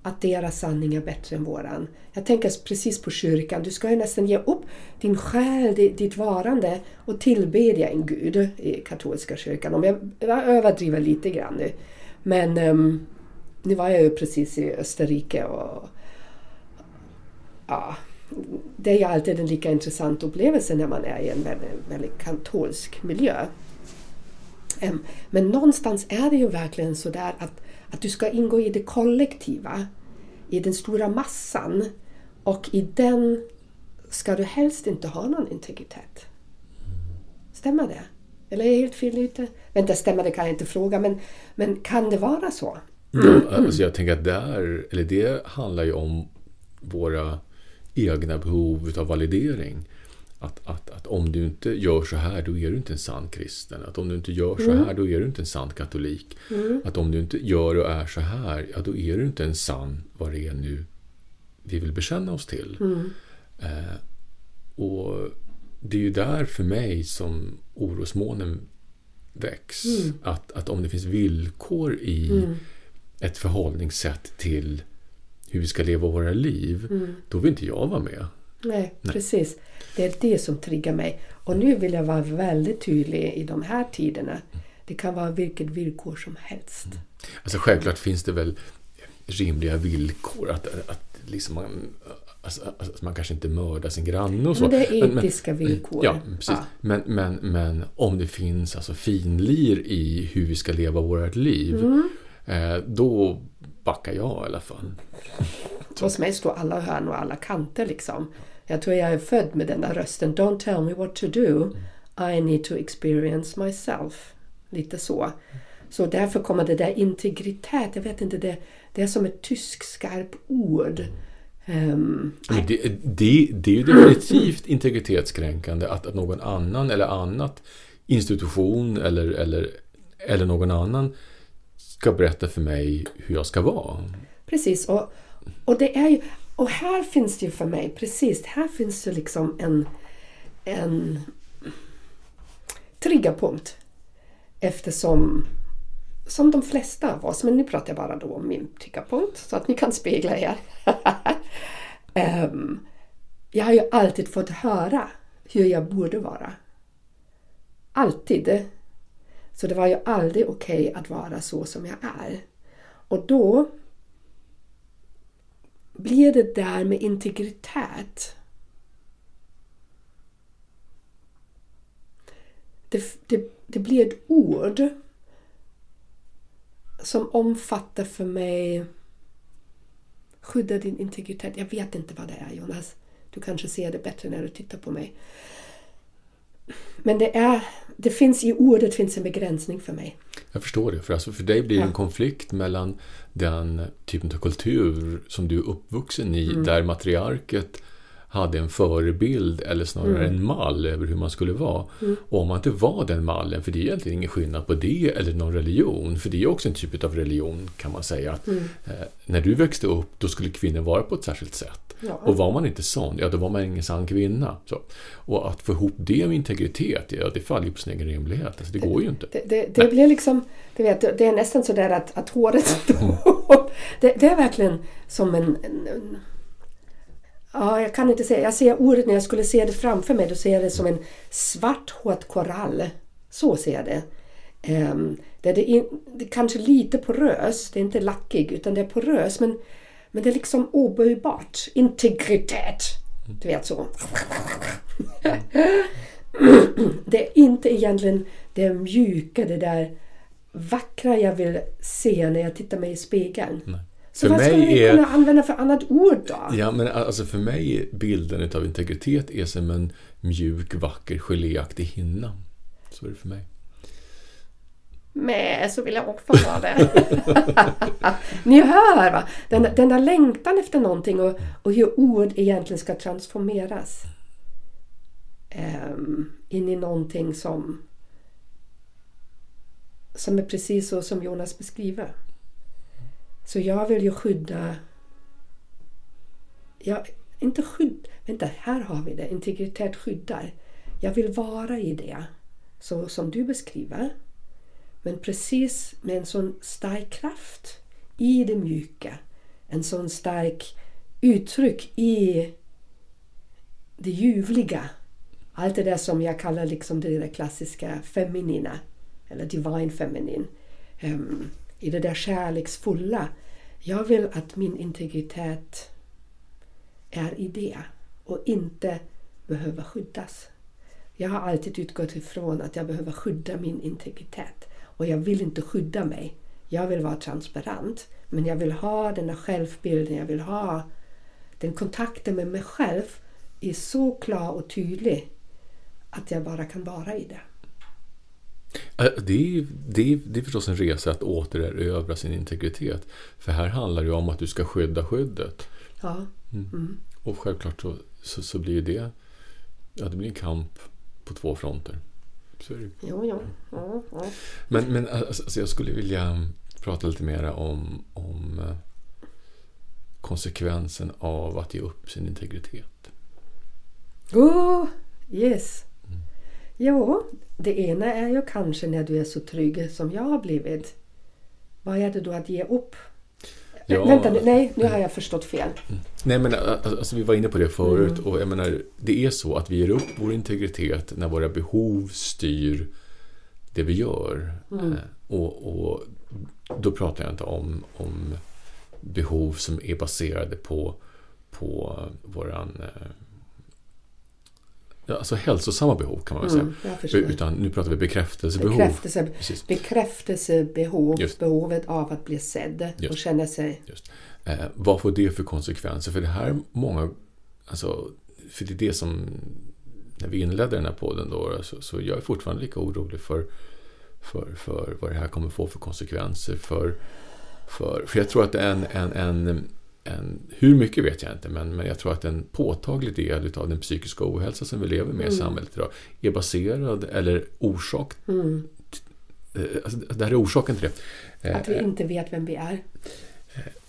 att deras sanning är bättre än våran. Jag tänker precis på kyrkan. Du ska ju nästan ge upp din själ, ditt varande och tillbedja en gud i katolska kyrkan. Om jag, jag överdriver lite grann nu. Men um, nu var jag ju precis i Österrike och ja, det är ju alltid en lika intressant upplevelse när man är i en väldigt, väldigt katolsk miljö. Ehm, men någonstans är det ju verkligen så där att, att du ska ingå i det kollektiva, i den stora massan och i den ska du helst inte ha någon integritet. Stämmer det? Eller är jag helt fel ute? Vänta, stämmer det kan jag inte fråga, men, men kan det vara så? Mm. Alltså jag tänker att där, eller det handlar ju om våra egna behov av validering. Att, att, att om du inte gör så här, då är du inte en sann kristen. Att om du inte gör så mm. här, då är du inte en sann katolik. Mm. Att om du inte gör och är så här, ja då är du inte en sann, vad det är nu vi vill bekänna oss till. Mm. Eh, och det är ju där för mig som orosmånen väcks. Mm. Att, att om det finns villkor i mm. ett förhållningssätt till hur vi ska leva våra liv, mm. då vill inte jag vara med. Nej, Nej, precis. Det är det som triggar mig. Och nu vill jag vara väldigt tydlig i de här tiderna. Det kan vara vilket villkor som helst. Mm. Alltså självklart finns det väl rimliga villkor. Att, att liksom man, alltså, alltså, man kanske inte mördar sin granne och så. Men det är men, etiska villkor. Ja, precis. Ja. Men, men, men om det finns alltså finlir i hur vi ska leva vårt liv, Mm. eh, då backar jag i alla fall. Hos mig står alla hörn och alla kanter liksom. Jag tror jag är född med den där rösten. Don't tell me what to do. I need to experience myself. Lite så. Så därför kommer det där integritet. Jag vet inte, det, det är som ett tysk skarpt ord. Men det, det, det är ju definitivt integritetskränkande att, att någon annan eller annat institution eller, eller, eller någon annan ska berätta för mig hur jag ska vara. Precis, och, och det är ju... Och här finns det ju för mig, precis, här finns det liksom en, en triggerpunkt. Eftersom, som de flesta av oss, men nu pratar jag bara då om min triggerpunkt så att ni kan spegla er. um, jag har ju alltid fått höra hur jag borde vara. Alltid. Så det var ju aldrig okej att vara så som jag är. Och då blir det där med integritet. Det, det, det blir ett ord som omfattar för mig skydda din integritet. Jag vet inte vad det är Jonas. Du kanske ser det bättre när du tittar på mig. Men det, är, det finns i ordet finns en begränsning för mig. Jag förstår det. För, alltså för dig blir det Ja. en konflikt mellan den typen av kultur som du är uppvuxen i, där matriarket hade en förebild eller snarare en mall över hur man skulle vara. Och om man inte var den mallen, för det är egentligen ingen skillnad på det eller någon religion, för det är också en typ av religion kan man säga. Att, eh, när du växte upp, då skulle kvinnor vara på ett särskilt sätt. Ja. Och var man inte sån, ja då var man ingen sann kvinna. Så. Och att få ihop det med integritet, ja det faller ju på sin egen rimlighet. Alltså, det går ju inte. Det, det, det blir liksom, du vet, det är nästan så där att, att håret står upp. Det, det är verkligen som en, en, en Ja, jag kan inte säga. Jag ser ordet när jag skulle se det framför mig. Då ser jag det som en svart hårt korall. Så ser jag det. Um, det, är det, in, det är kanske lite porös. Det är inte lackig utan det är porös. Men, men det är liksom oböjbart. Integritet. Du vet så. det är inte egentligen det mjuka, det där vackra jag vill se när jag tittar mig i spegeln. Nej. För vad mig vi är- kunna använda för annat ord då? Ja, men alltså för mig är bilden av integritet är som en mjuk, vacker, geléaktig hinna. Så är det för mig. Nej, så vill jag också ha det. Ni hör va? Den, den där längtan efter någonting och, och hur ord egentligen ska transformeras. ehm, in i någonting som som är precis så som Jonas beskriver. Så jag vill ju skydda... Jag, inte skydd... Vänta, här har vi det. Integritet skyddar. Jag vill vara i det. Så som du beskriver. Men precis med en sån stark kraft i det mjuka. En sån stark uttryck i det ljuvliga. Allt det där som jag kallar liksom det där klassiska feminina. Eller divine feminine. Um, i det där kärleksfulla. Jag vill att min integritet är i det och inte behöver skyddas. Jag har alltid utgått ifrån att jag behöver skydda min integritet. Och jag vill inte skydda mig. Jag vill vara transparent. Men jag vill ha den här självbilden, jag vill ha den kontakten med mig själv är så klar och tydlig att jag bara kan vara i det. Det är, det, är, det är förstås en resa att återerövra sin integritet. För här handlar det ju om att du ska skydda skyddet. Ja. Och självklart så, så, så blir det, ja, det blir en kamp på två fronter. Så är det. Jo, jo. Ja, ja. Men, men alltså, alltså, jag skulle vilja prata lite mer om, om eh, konsekvensen av att ge upp sin integritet. Oh, yes. Jo, det ena är ju kanske när du är så trygg som jag har blivit. Vad är det då att ge upp? Ja. Vänta, nu- nej, nu har jag förstått fel. Nej, men ä- alltså, vi var inne på det förut och jag menar, det är så att vi ger upp vår integritet när våra behov styr det vi gör. Eh, Och, och då pratar jag inte om, om behov som är baserade på, på våran eh, alltså hälsosamma behov kan man väl säga. Mm. Utan nu pratar vi bekräftelsebehov. Bekräftelse, Precis. bekräftelsebehov, Just. behovet av att bli sedd och Just. känna sig... Just. Eh, vad får det för konsekvenser? För det här många, alltså, för det är det som, när vi inledde den här podden då, så, så jag är fortfarande lika orolig för, för, för vad det här kommer få för konsekvenser. För, för, för jag tror att en, en, en, en, hur mycket vet jag inte, men, men jag tror att en påtaglig del av den psykiska ohälsa som vi lever med i samhället idag är baserad, eller orsak, Mm, eh, alltså, det här är orsaken till det. att vi Eh, inte vet vem vi är.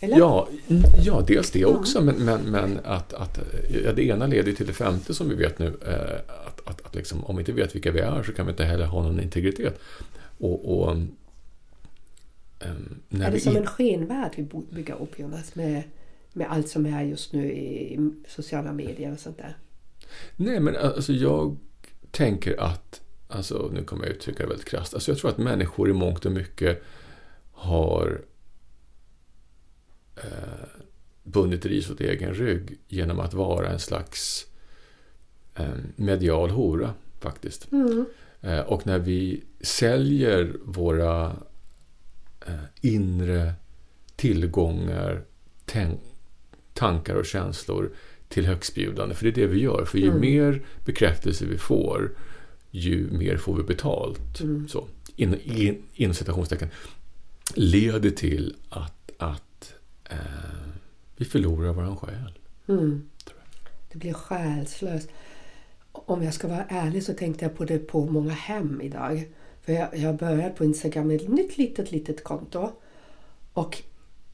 Eller? Ja, mm, ja, dels det också, men, men, men att, att ja, det ena leder till det femte som vi vet nu. Eh, att, att, att liksom, om vi inte vet vilka vi är så kan vi inte heller ha någon integritet. Och, och, ehm, när är det som en skenvärld vi bygger upp Jonas med, med allt som är just nu i sociala medier och sånt där? Nej, men alltså jag tänker att, alltså nu kommer jag uttrycka det väldigt krasst, alltså jag tror att människor i mångt och mycket har eh, bundit ris åt egen rygg genom att vara en slags eh, medial hora, faktiskt. Mm. Eh, och när vi säljer våra eh, inre tillgångar, tän- tankar och känslor till högstbjudande. För det är det vi gör. För ju Mm. mer bekräftelse vi får, ju mer får vi betalt. Mm. Så, in, in, inom citationstecken. Leder till att, att eh, vi förlorar våran själ. Mm. Det blir själslöst. Om jag ska vara ärlig så tänkte jag på det på många hem idag. För jag, jag började på Instagram med ett nytt litet, litet konto. Och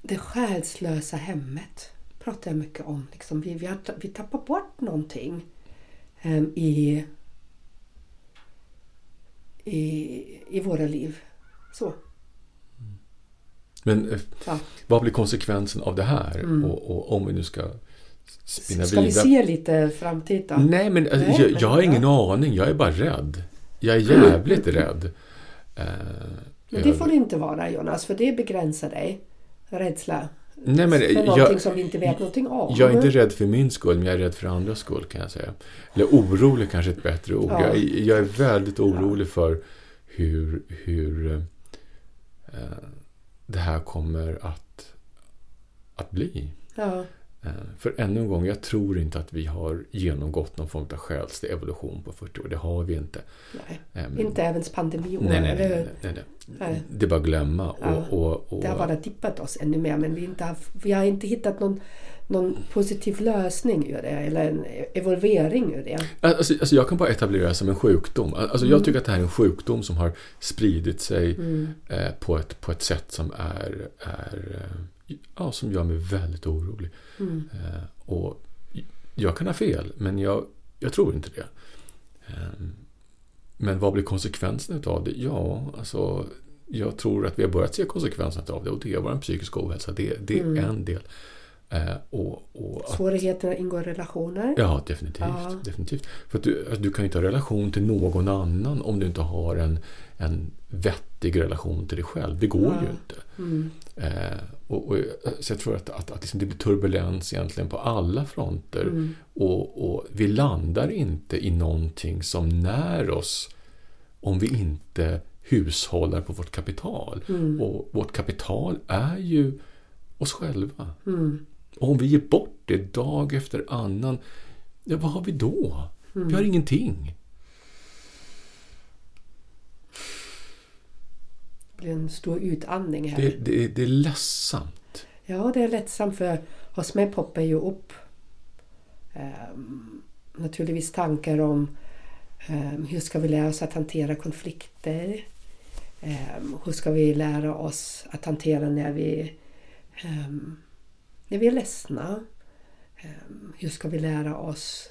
det själslösa hemmet pratar jag mycket om. Liksom vi, vi, har, vi tappar bort någonting em, i, i, i våra liv. Så. Men eh, Ja. vad blir konsekvensen av det här? Mm. Och, och om vi nu ska spinna Ska vi vidare. se lite framtid då? Nej, men alltså, Nej, jag, men jag har ingen aning. Jag är bara rädd. Jag är jävligt rädd. Eh, Men det över- får det inte vara Jonas, för det begränsar dig. Rädsla. Nej, men för jag- någonting som vi inte vet någonting om. Jag är inte rädd för min skull, men jag är rädd för andras skull kan jag säga. Eller orolig kanske är ett bättre ord. Ja. Jag, är- jag är väldigt orolig för hur, hur eh, det här kommer att, att bli. Ja, För ännu en gång, jag tror inte att vi har genomgått någon form av själslig evolution på 40 år. Det har vi inte. nej. Eh, Inte även pandemiår, Nej, nej, nej, nej, nej, nej. Nej. Det är bara att glömma. Ja. Och, och, och, Det har bara dippat oss ännu mer, men vi, inte har, vi har inte hittat någon, någon positiv lösning ur det, eller en evolvering ur det. Alltså, alltså jag kan bara etablera det som en sjukdom. Alltså Mm. Jag tycker att det här är en sjukdom som har spridit sig eh, på, ett, på ett sätt som är, är eh, ja, som gör mig väldigt orolig. Mm. Eh, och jag kan ha fel, men jag, jag tror inte det. Eh, men vad blir konsekvensen av det? Ja, alltså jag tror att vi har börjat se konsekvenserna av det och det är vår psykiska ohälsa. Det, det är Mm. en del. Eh, och, och att- Svårigheterna ingår i relationer. Ja, definitivt. Ja. definitivt. För att du, att du kan inte ha relation till någon annan om du inte har en, en vettig relation till dig själv. Det går Ja. ju inte. Mm. Eh, och, och, så jag tror att, att, att liksom det blir turbulens egentligen på alla fronter. Mm. Och, och vi landar inte i någonting som när oss om vi inte hushållar på vårt kapital. Mm. Och vårt kapital är ju oss själva. Mm. Och om vi ger bort det dag efter annan, ja, vad har vi då? Mm. Vi har ingenting. Det blir en stor utandning här. Det, det, det är ledsamt. Ja, det är lättsamt för hos mig poppar ju upp ehm, naturligtvis tankar om ehm, hur ska vi lära oss att hantera konflikter? Ehm, hur ska vi lära oss att hantera när vi, ehm, när vi är ledsna? Ehm, hur ska vi lära oss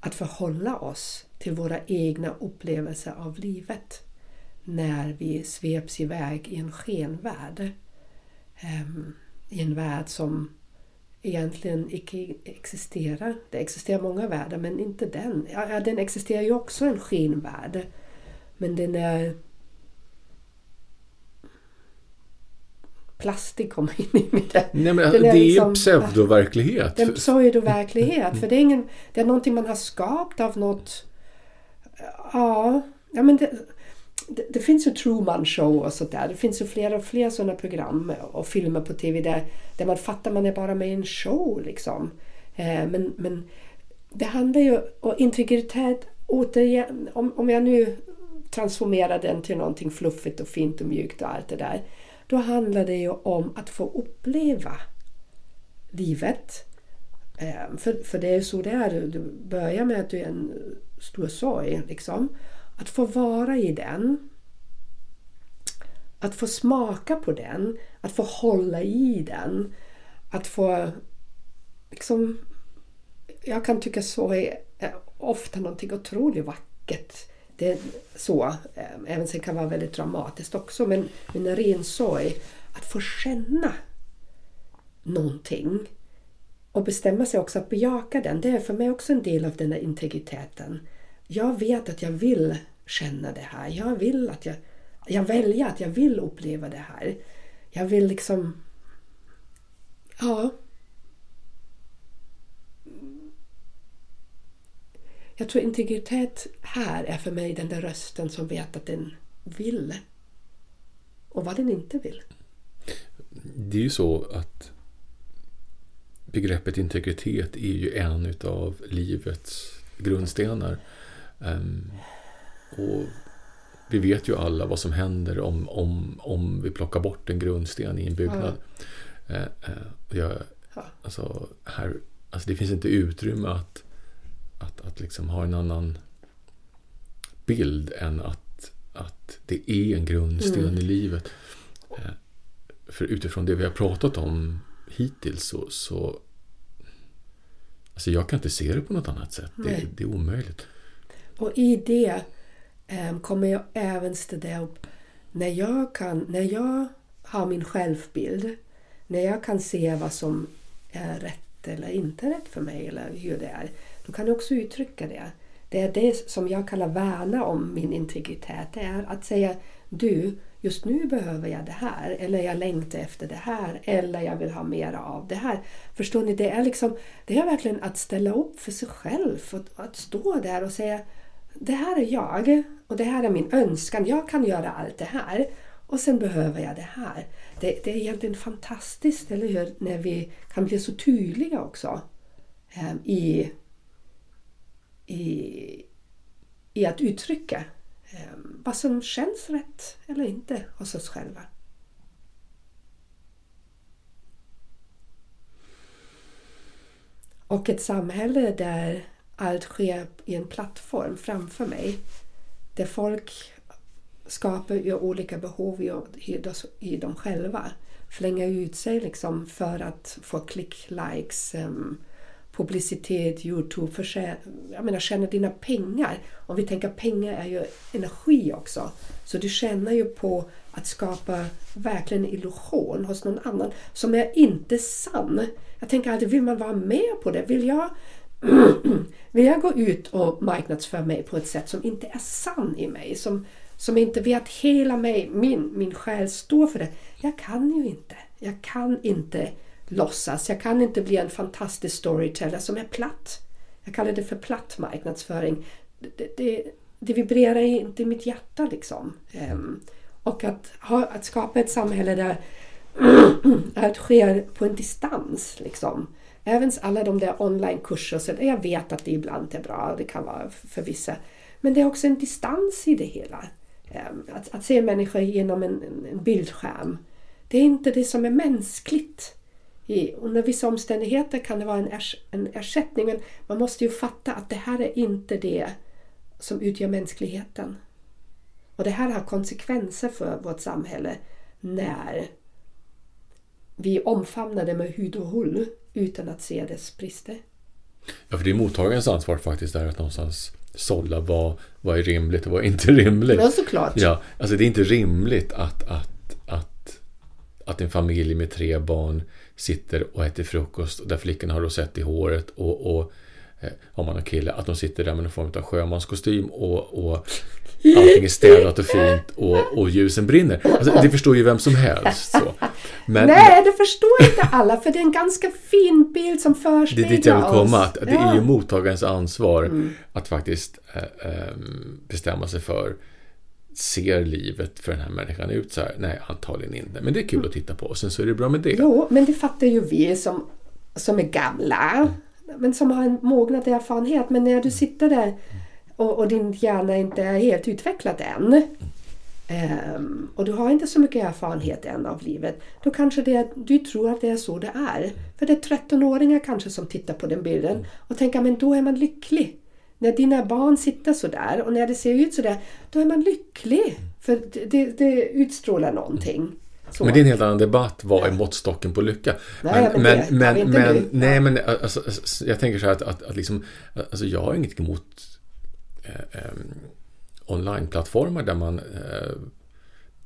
att förhålla oss till våra egna upplevelser av livet när vi sveps iväg i en skenvärld? Ehm, i en värld som egentligen icke existerar. Det existerar många världar men inte den. Ja, den existerar ju också en skenvärld. Men den är plastik komma in i mitt Nej, men det är, liksom, pseudoverklighet. Det är pseudoverklighet. För det är, ingen, det är någonting man har skapat av något... Ja, ja men det, det, det, finns ju Truman Show och sådär. Det finns ju fler och fler sådana program och filmer på TV där, där man fattar man är bara med i en show liksom. Eh, men, men det handlar ju om integritet återigen. Om, om jag nu transformerar den till någonting fluffigt och fint och mjukt och allt det där. Då handlar det ju om att få uppleva livet. Eh, för, för det är ju så det är. Du börjar med att du är en stor sorg. Liksom. Att få vara i den. Att få smaka på den. Att få hålla i den. Att få liksom... Jag kan tycka sorg är ofta någonting otroligt vackert det är så. Eh, även sen kan vara väldigt dramatiskt också. Men, men en ren sorg, att få känna någonting och bestämma sig också att bejaka den. Det är för mig också en del av den här integriteten. Jag vet att jag vill känna det här. Jag vill att jag... Jag väljer att jag vill uppleva det här. Jag vill liksom... Ja, Jag tror integritet här är för mig den där rösten som vet att den vill och vad den inte vill. Det är ju så att begreppet integritet är ju en utav livets grundstenar. Um, och vi vet ju alla vad som händer om, om, om vi plockar bort en grundsten i en byggnad. Ja. Uh, uh, jag, alltså, här, alltså det finns inte utrymme att att, att liksom ha en annan bild än att, att det är en grundsten mm. i livet. Eh, för utifrån det vi har pratat om hittills så, så Alltså jag kan inte se det på något annat sätt. Det, det, är omöjligt. Och i det um, kommer jag även ställa upp när jag, kan, när jag har min självbild, när jag kan se vad som är rätt eller inte rätt för mig eller hur det är. Då kan jag också uttrycka det. Det är det som jag kallar värna om min integritet. Det är att säga du, just nu behöver jag det här. Eller jag längtar efter det här. Eller jag vill ha mer av det här. Förstår ni? Det är, liksom, det är verkligen att ställa upp för sig själv. Att, att stå där och säga det här är jag och det här är min önskan. Jag kan göra allt det här. Och sen behöver jag det här. Det, det är egentligen fantastiskt, eller hur? När vi kan bli så tydliga också um, i i, i att uttrycka um, vad som känns rätt eller inte hos oss själva. Och ett samhälle där allt sker i en plattform framför mig. Där folk skapar olika behov i, dem själva. Flänger ut sig liksom för att få klick, likes, ehm, publicitet, Youtube, för, jag menar tjäna dina pengar. Om vi tänker pengar är ju energi också. Så du tjänar ju på att skapa verkligen en illusion hos någon annan som är inte sann. Jag tänker alltid, vill man vara med på det? Vill jag, vill jag gå ut och marknadsföra mig på ett sätt som inte är sann i mig? Som, som inte vet hela mig, min, min själ står för det. Jag kan ju inte. Jag kan inte låtsas. Jag kan inte bli en fantastisk storyteller som är platt. Jag kallar det för platt marknadsföring. Det, det, det vibrerar inte i mitt hjärta liksom. Um, och att, ha, att skapa ett samhälle där allt sker på en distans. Liksom. Även alla de där onlinekurser, jag vet att det ibland är bra, det kan vara för vissa. Men det är också en distans i det hela. Ehm, att, att se människor genom en, en bildskärm. Det är inte det som är mänskligt. I, under vissa omständigheter kan det vara en, ers, en ersättning men man måste ju fatta att det här är inte det som utgör mänskligheten. Och det här har konsekvenser för vårt samhälle när vi omfamnar det med hud och hull utan att se dess brister. Ja, för det är mottagarens ansvar faktiskt där att någonstans sålla vad, vad är rimligt och vad är inte rimligt. Ja, såklart. Ja, alltså det är inte rimligt att, att, att, att en familj med tre barn sitter och äter frukost där flickorna har rosett i håret och, och eh, om man har kille, att de sitter där med någon form av sjömanskostym och, och allting är städat och fint och, och ljusen brinner. Alltså, det förstår ju vem som helst. Så. Men, Nej, det förstår inte alla för det är en ganska fin bild som Det förespeglar är dit jag vill komma. oss. Att det. Mm. är ju mottagarens ansvar att faktiskt eh, eh, bestämma sig för Ser livet för den här människan ut så här? Nej, antagligen inte. Men det är kul att titta på. Och sen så är det bra med det. Jo, men det fattar ju vi som, som är gamla. Men som har en mognad erfarenhet. Men när du sitter där och, och din hjärna inte är helt utvecklad än. ehm, och du har inte så mycket erfarenhet än av livet. Då kanske det du tror att det är så det är. För det är 13-åringar kanske som tittar på den bilden och tänker men då är man lycklig. När dina barn sitter så där och när det ser ut så där, då är man lycklig. För det, det, utstrålar någonting. Så. Men det är en helt annan debatt. Vad är måttstocken på lycka? Men det nej, men alltså, alltså, jag tänker så här att, att, att liksom, alltså, jag har inget emot eh, eh, onlineplattformar där man eh,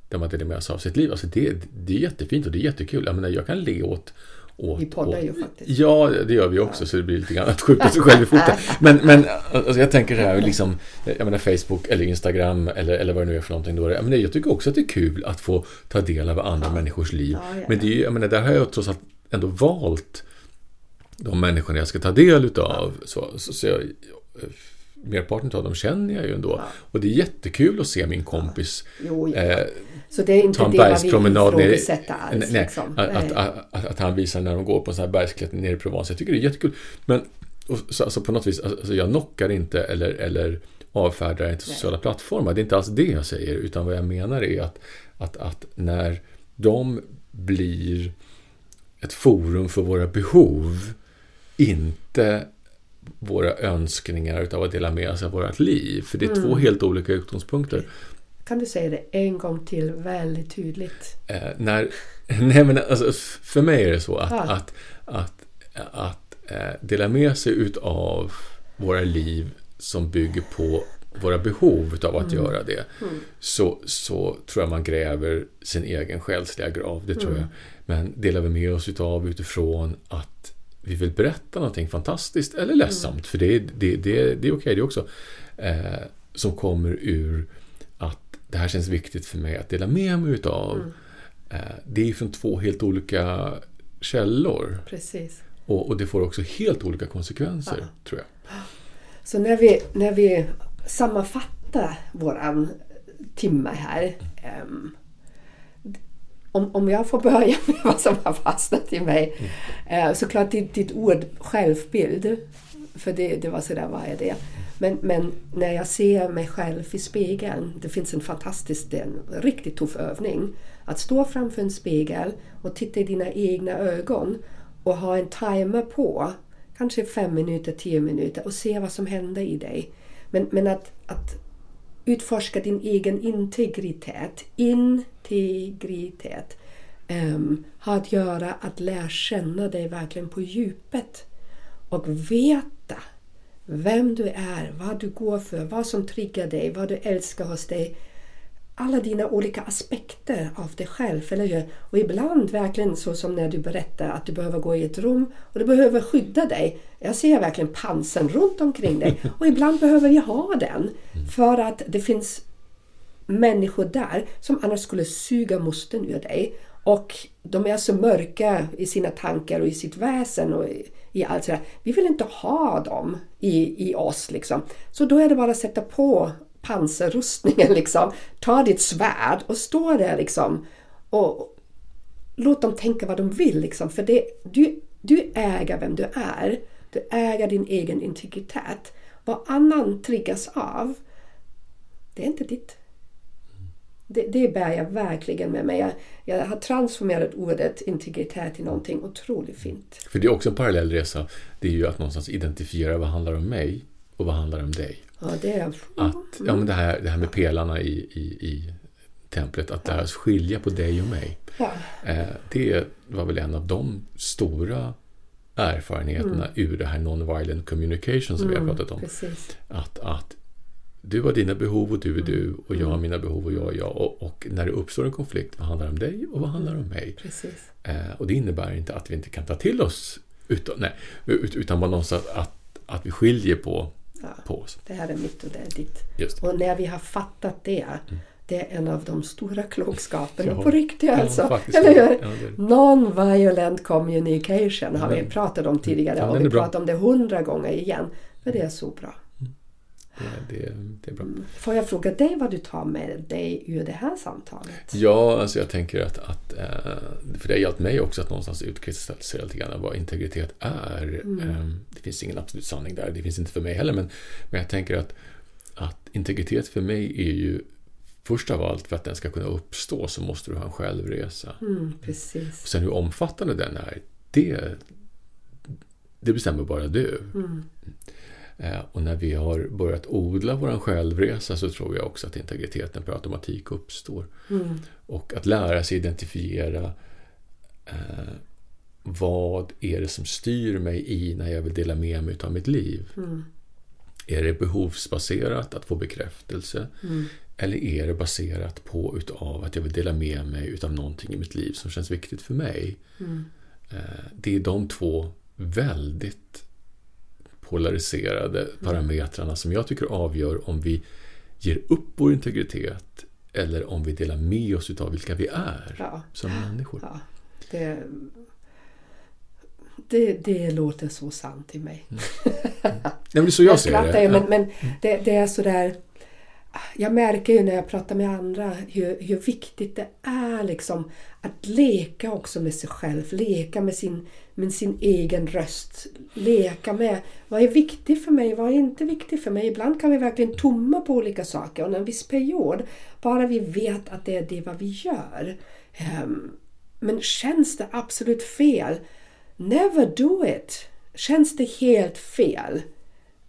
där man delar med sig av sitt liv. Alltså det, det är jättefint och det är jättekul. Jag menar, jag kan le åt åt, Vi poddar ju faktiskt. Ja, det gör vi också, så det blir lite grann att skjuta sig själv i foten. Men, men alltså, jag tänker så här, liksom, jag menar Facebook eller Instagram eller, eller vad det nu är för någonting. Då. Jag, menar, jag tycker också att det är kul att få ta del av andra människors liv. Ja, ja, Men det är, jag menar, där har jag trots allt ändå valt de människorna jag ska ta del utav. Så, så, så jag, merparten av dem känner jag ju ändå. Och det är jättekul att se min kompis Jo, ja. eh, Så det är inte ta en det bergspromenad ifrågasätta alls. nej, liksom. Nej. att, att, att han visar när de går på en sån här bergsklättring nere i Provence. Jag tycker det är jättekul. Men och, så, alltså på något vis, alltså, jag knockar inte eller, eller avfärdar inte sociala plattformar. Det är inte alls det jag säger. Utan vad jag menar är att, att, att när de blir ett forum för våra behov, inte våra önskningar utav att dela med sig av vårt liv. För det är Mm. två helt olika utgångspunkter. Kan du säga det en gång till väldigt tydligt? Eh, när, nej men alltså, för mig är det så att, Ja. att, att, att eh, dela med sig utav våra liv som bygger på våra behov utav att göra det. Så, så tror jag man gräver sin egen själsliga grav. Det tror jag. Men delar vi med oss utav utifrån att vi vill berätta någonting fantastiskt eller ledsamt. För det, är- det, det, det är okej det också. Eh, som kommer ur att det här känns viktigt för mig att dela med mig utav. Eh, det är från två helt olika källor. Precis. Och, och det får också helt olika konsekvenser, tror jag. Så när vi, när vi sammanfattar våran timme här. ehm, om, om jag får börja med vad som har fastnat i mig. Eh, såklart ditt, ditt ord självbild. För det, det var sådär, vad är det? Men, men när jag ser mig själv i spegeln. Det finns en fantastisk, en riktigt tuff övning. Att stå framför en spegel och titta i dina egna ögon. Och ha en timer på. Kanske fem minuter, tio minuter. Och se vad som händer i dig. Men, men att, att utforska din egen integritet. Integritet. Ehm, um, har att göra att lära känna dig verkligen på djupet. Och veta vem du är, vad du går för, vad som triggar dig, vad du älskar hos dig. Alla dina olika aspekter av dig själv, eller hur? Och ibland verkligen så som när du berättar att du behöver gå i ett rum och du behöver skydda dig. Jag ser verkligen pansern runt omkring dig. Och ibland behöver vi ha den. För att det finns människor där som annars skulle suga musten ur dig. Och de är så mörka i sina tankar och i sitt väsen och i, i allt sådär. Vi vill inte ha dem i, i oss liksom. Så då är det bara att sätta på pansarrustningen liksom. Ta ditt svärd och stå där liksom. Och låt dem tänka vad de vill liksom. För det, du, du äger vem du är. Du äger din egen integritet. Vad annan triggas av, det är inte ditt. Det, det bär jag verkligen med mig. Jag, jag har transformerat ordet integritet till någonting otroligt fint. För det är också en parallell resa. Det är ju att någonstans identifiera vad handlar om mig och vad handlar om dig. Ja, det är... Att, ja, men det, här, det här med pelarna i, i, i templet, att sig skilja på dig och mig. Ja. Eh, det var väl en av de stora erfarenheterna ur det här non-violent communication som vi har pratat om. Precis. Att, att du har dina behov och du är du och jag har mina behov och jag är jag. Och, och när det uppstår en konflikt, vad handlar om dig och vad handlar om mig? Eh, och det innebär inte att vi inte kan ta till oss, utan, nej, ut- utan bara någonstans att, att vi skiljer på, Ja. på oss. Det här är mitt och det är ditt. Och när vi har fattat det, det är en av de stora klokskaperna Ja. på riktigt alltså. faktiskt. Eller hur? Ja. Non-violent communication har vi pratat om tidigare och vi pratar om det hundra gånger igen. För det är så bra. Det, det, är bra. Får jag fråga dig vad du tar med dig ur det här samtalet? Ja, alltså jag tänker att, att eh, för det har hjälpt mig också att någonstans utkristallisera lite grann vad integritet är. Eh, Det finns ingen absolut sanning där, det finns inte för mig heller, men, men jag tänker att, att integritet för mig är ju först av allt för att den ska kunna uppstå så måste du ha en självresa. Mm, precis. Och sen hur omfattande den är, det, det bestämmer bara du. Mm. Eh, Och när vi har börjat odla vår självresa så tror jag också att integriteten per automatik uppstår. Mm. Och att lära sig identifiera eh, vad är det som styr mig i när jag vill dela med mig av mitt liv. Mm. Är det behovsbaserat att få bekräftelse? Mm. Eller är det baserat på utav att jag vill dela med mig utav någonting i mitt liv som känns viktigt för mig? Mm. Eh, Det är de två väldigt polariserade parametrarna som jag tycker avgör om vi ger upp vår integritet eller om vi delar med oss utav vilka vi är Ja. som människor. Ja, det, det, det låter så sant i mig. Nej, men det är så jag, Jag ser det. men, men det, det är sådär... Jag märker ju när jag pratar med andra hur, hur viktigt det är liksom att leka också med sig själv. Leka med sin, med sin egen röst. Leka med vad är viktigt för mig, vad är inte viktigt för mig. Ibland kan vi verkligen tumma på olika saker under en viss period, bara vi vet att det är det vad vi gör. Ehm, men känns det absolut fel, never do it. Känns det helt fel,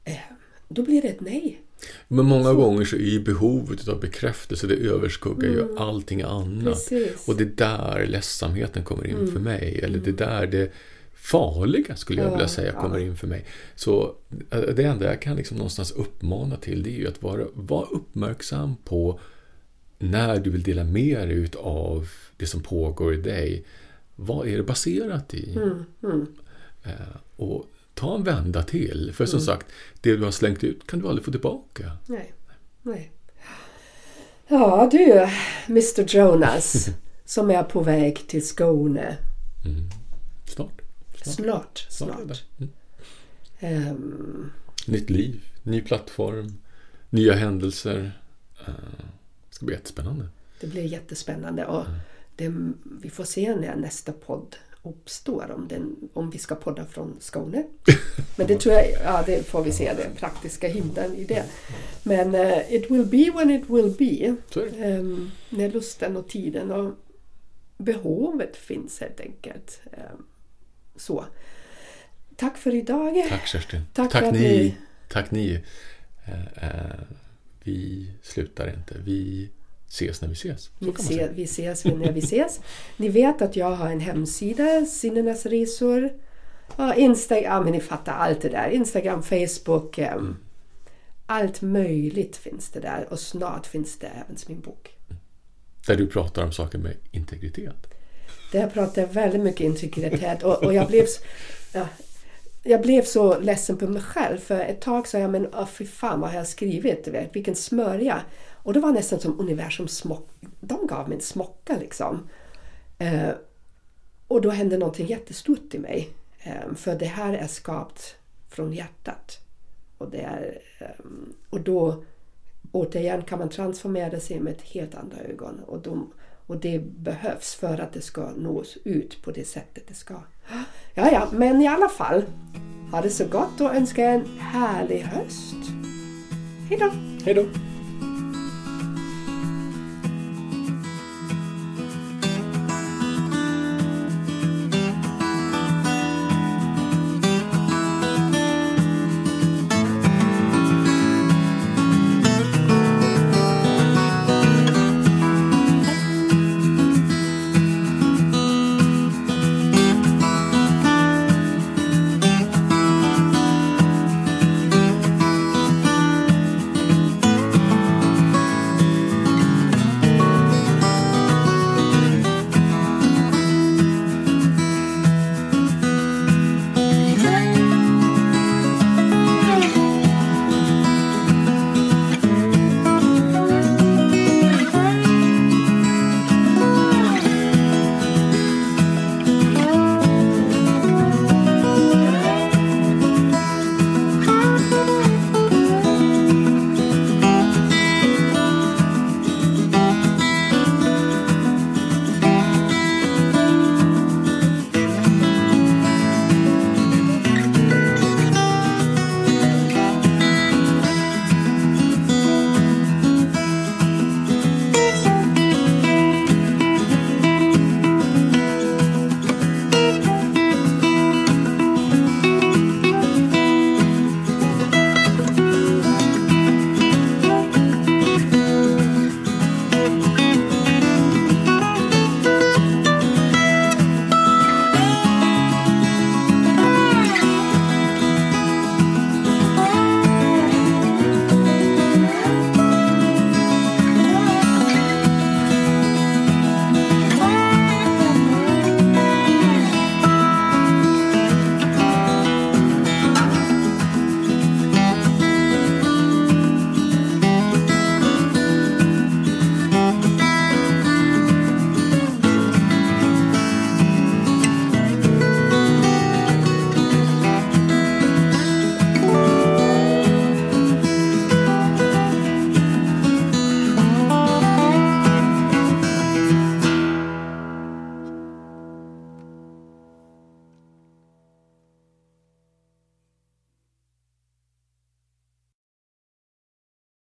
ehm, då blir det ett nej. Men många gånger så är ju behovet av bekräftelse, det överskuggar ju allting annat. Mm. Precis. Och det är där ledsamheten kommer in för mig. Eller det är där det farliga, skulle jag Ja, vilja säga, ja. kommer in för mig. Så eh, det enda jag kan liksom någonstans uppmana till, det är ju att vara, vara uppmärksam på när du vill dela med dig av det som pågår i dig. Vad är det baserat i? Mm, mm. Eh, Och ta en vända till. För som sagt, det du har slängt ut kan du aldrig få tillbaka. Nej. Nej. Ja du, Mr Jonas, som är på väg till Skåne. Mm. Snart. Snart. Snart, Snart. Mm. Ehm, Nytt liv, ny plattform, nya händelser. Eh, Det ska bli jättespännande. det blir jättespännande och det, vi får se när nästa podd uppstår om, den, om vi ska podda från Skåne. Men det tror jag, ja det får vi se, den praktiska hindren i det. Men eh, it will be when it will be. Ehm, när lusten och tiden och behovet finns helt enkelt. Ehm, så. Tack för idag. Tack Kerstin. Tack Tack ni. ni- Tack ni. Eh, eh, Vi slutar inte. Vi ses när vi ses. Vi, se, vi ses när vi ses. Ni vet att jag har en hemsida, Sinnenas resor. Ja, Instagram, men ni fattar allt det där. Instagram, Facebook. ehm, Allt möjligt finns det där och snart finns det även min bok. Där du pratar om saker med integritet. Där pratar jag väldigt mycket integritet och, och jag, blev, ja, jag blev så ledsen på mig själv för ett tag sa jag men oh, fy fan vad har jag skrivit, vilken smörja. Och det var nästan som universum smock, de gav mig en smocka liksom. Eh, och då hände någonting jättestort i mig. Eh, för det här är skapat från hjärtat. Och, det är, eh, och då återigen kan man transformera sig med ett helt andra ögon. Och, de, och det behövs för att det ska nås ut på det sättet det ska. Ja, ja, men i alla fall. Ha det så gott och önska en härlig höst. Hej då! Hej då!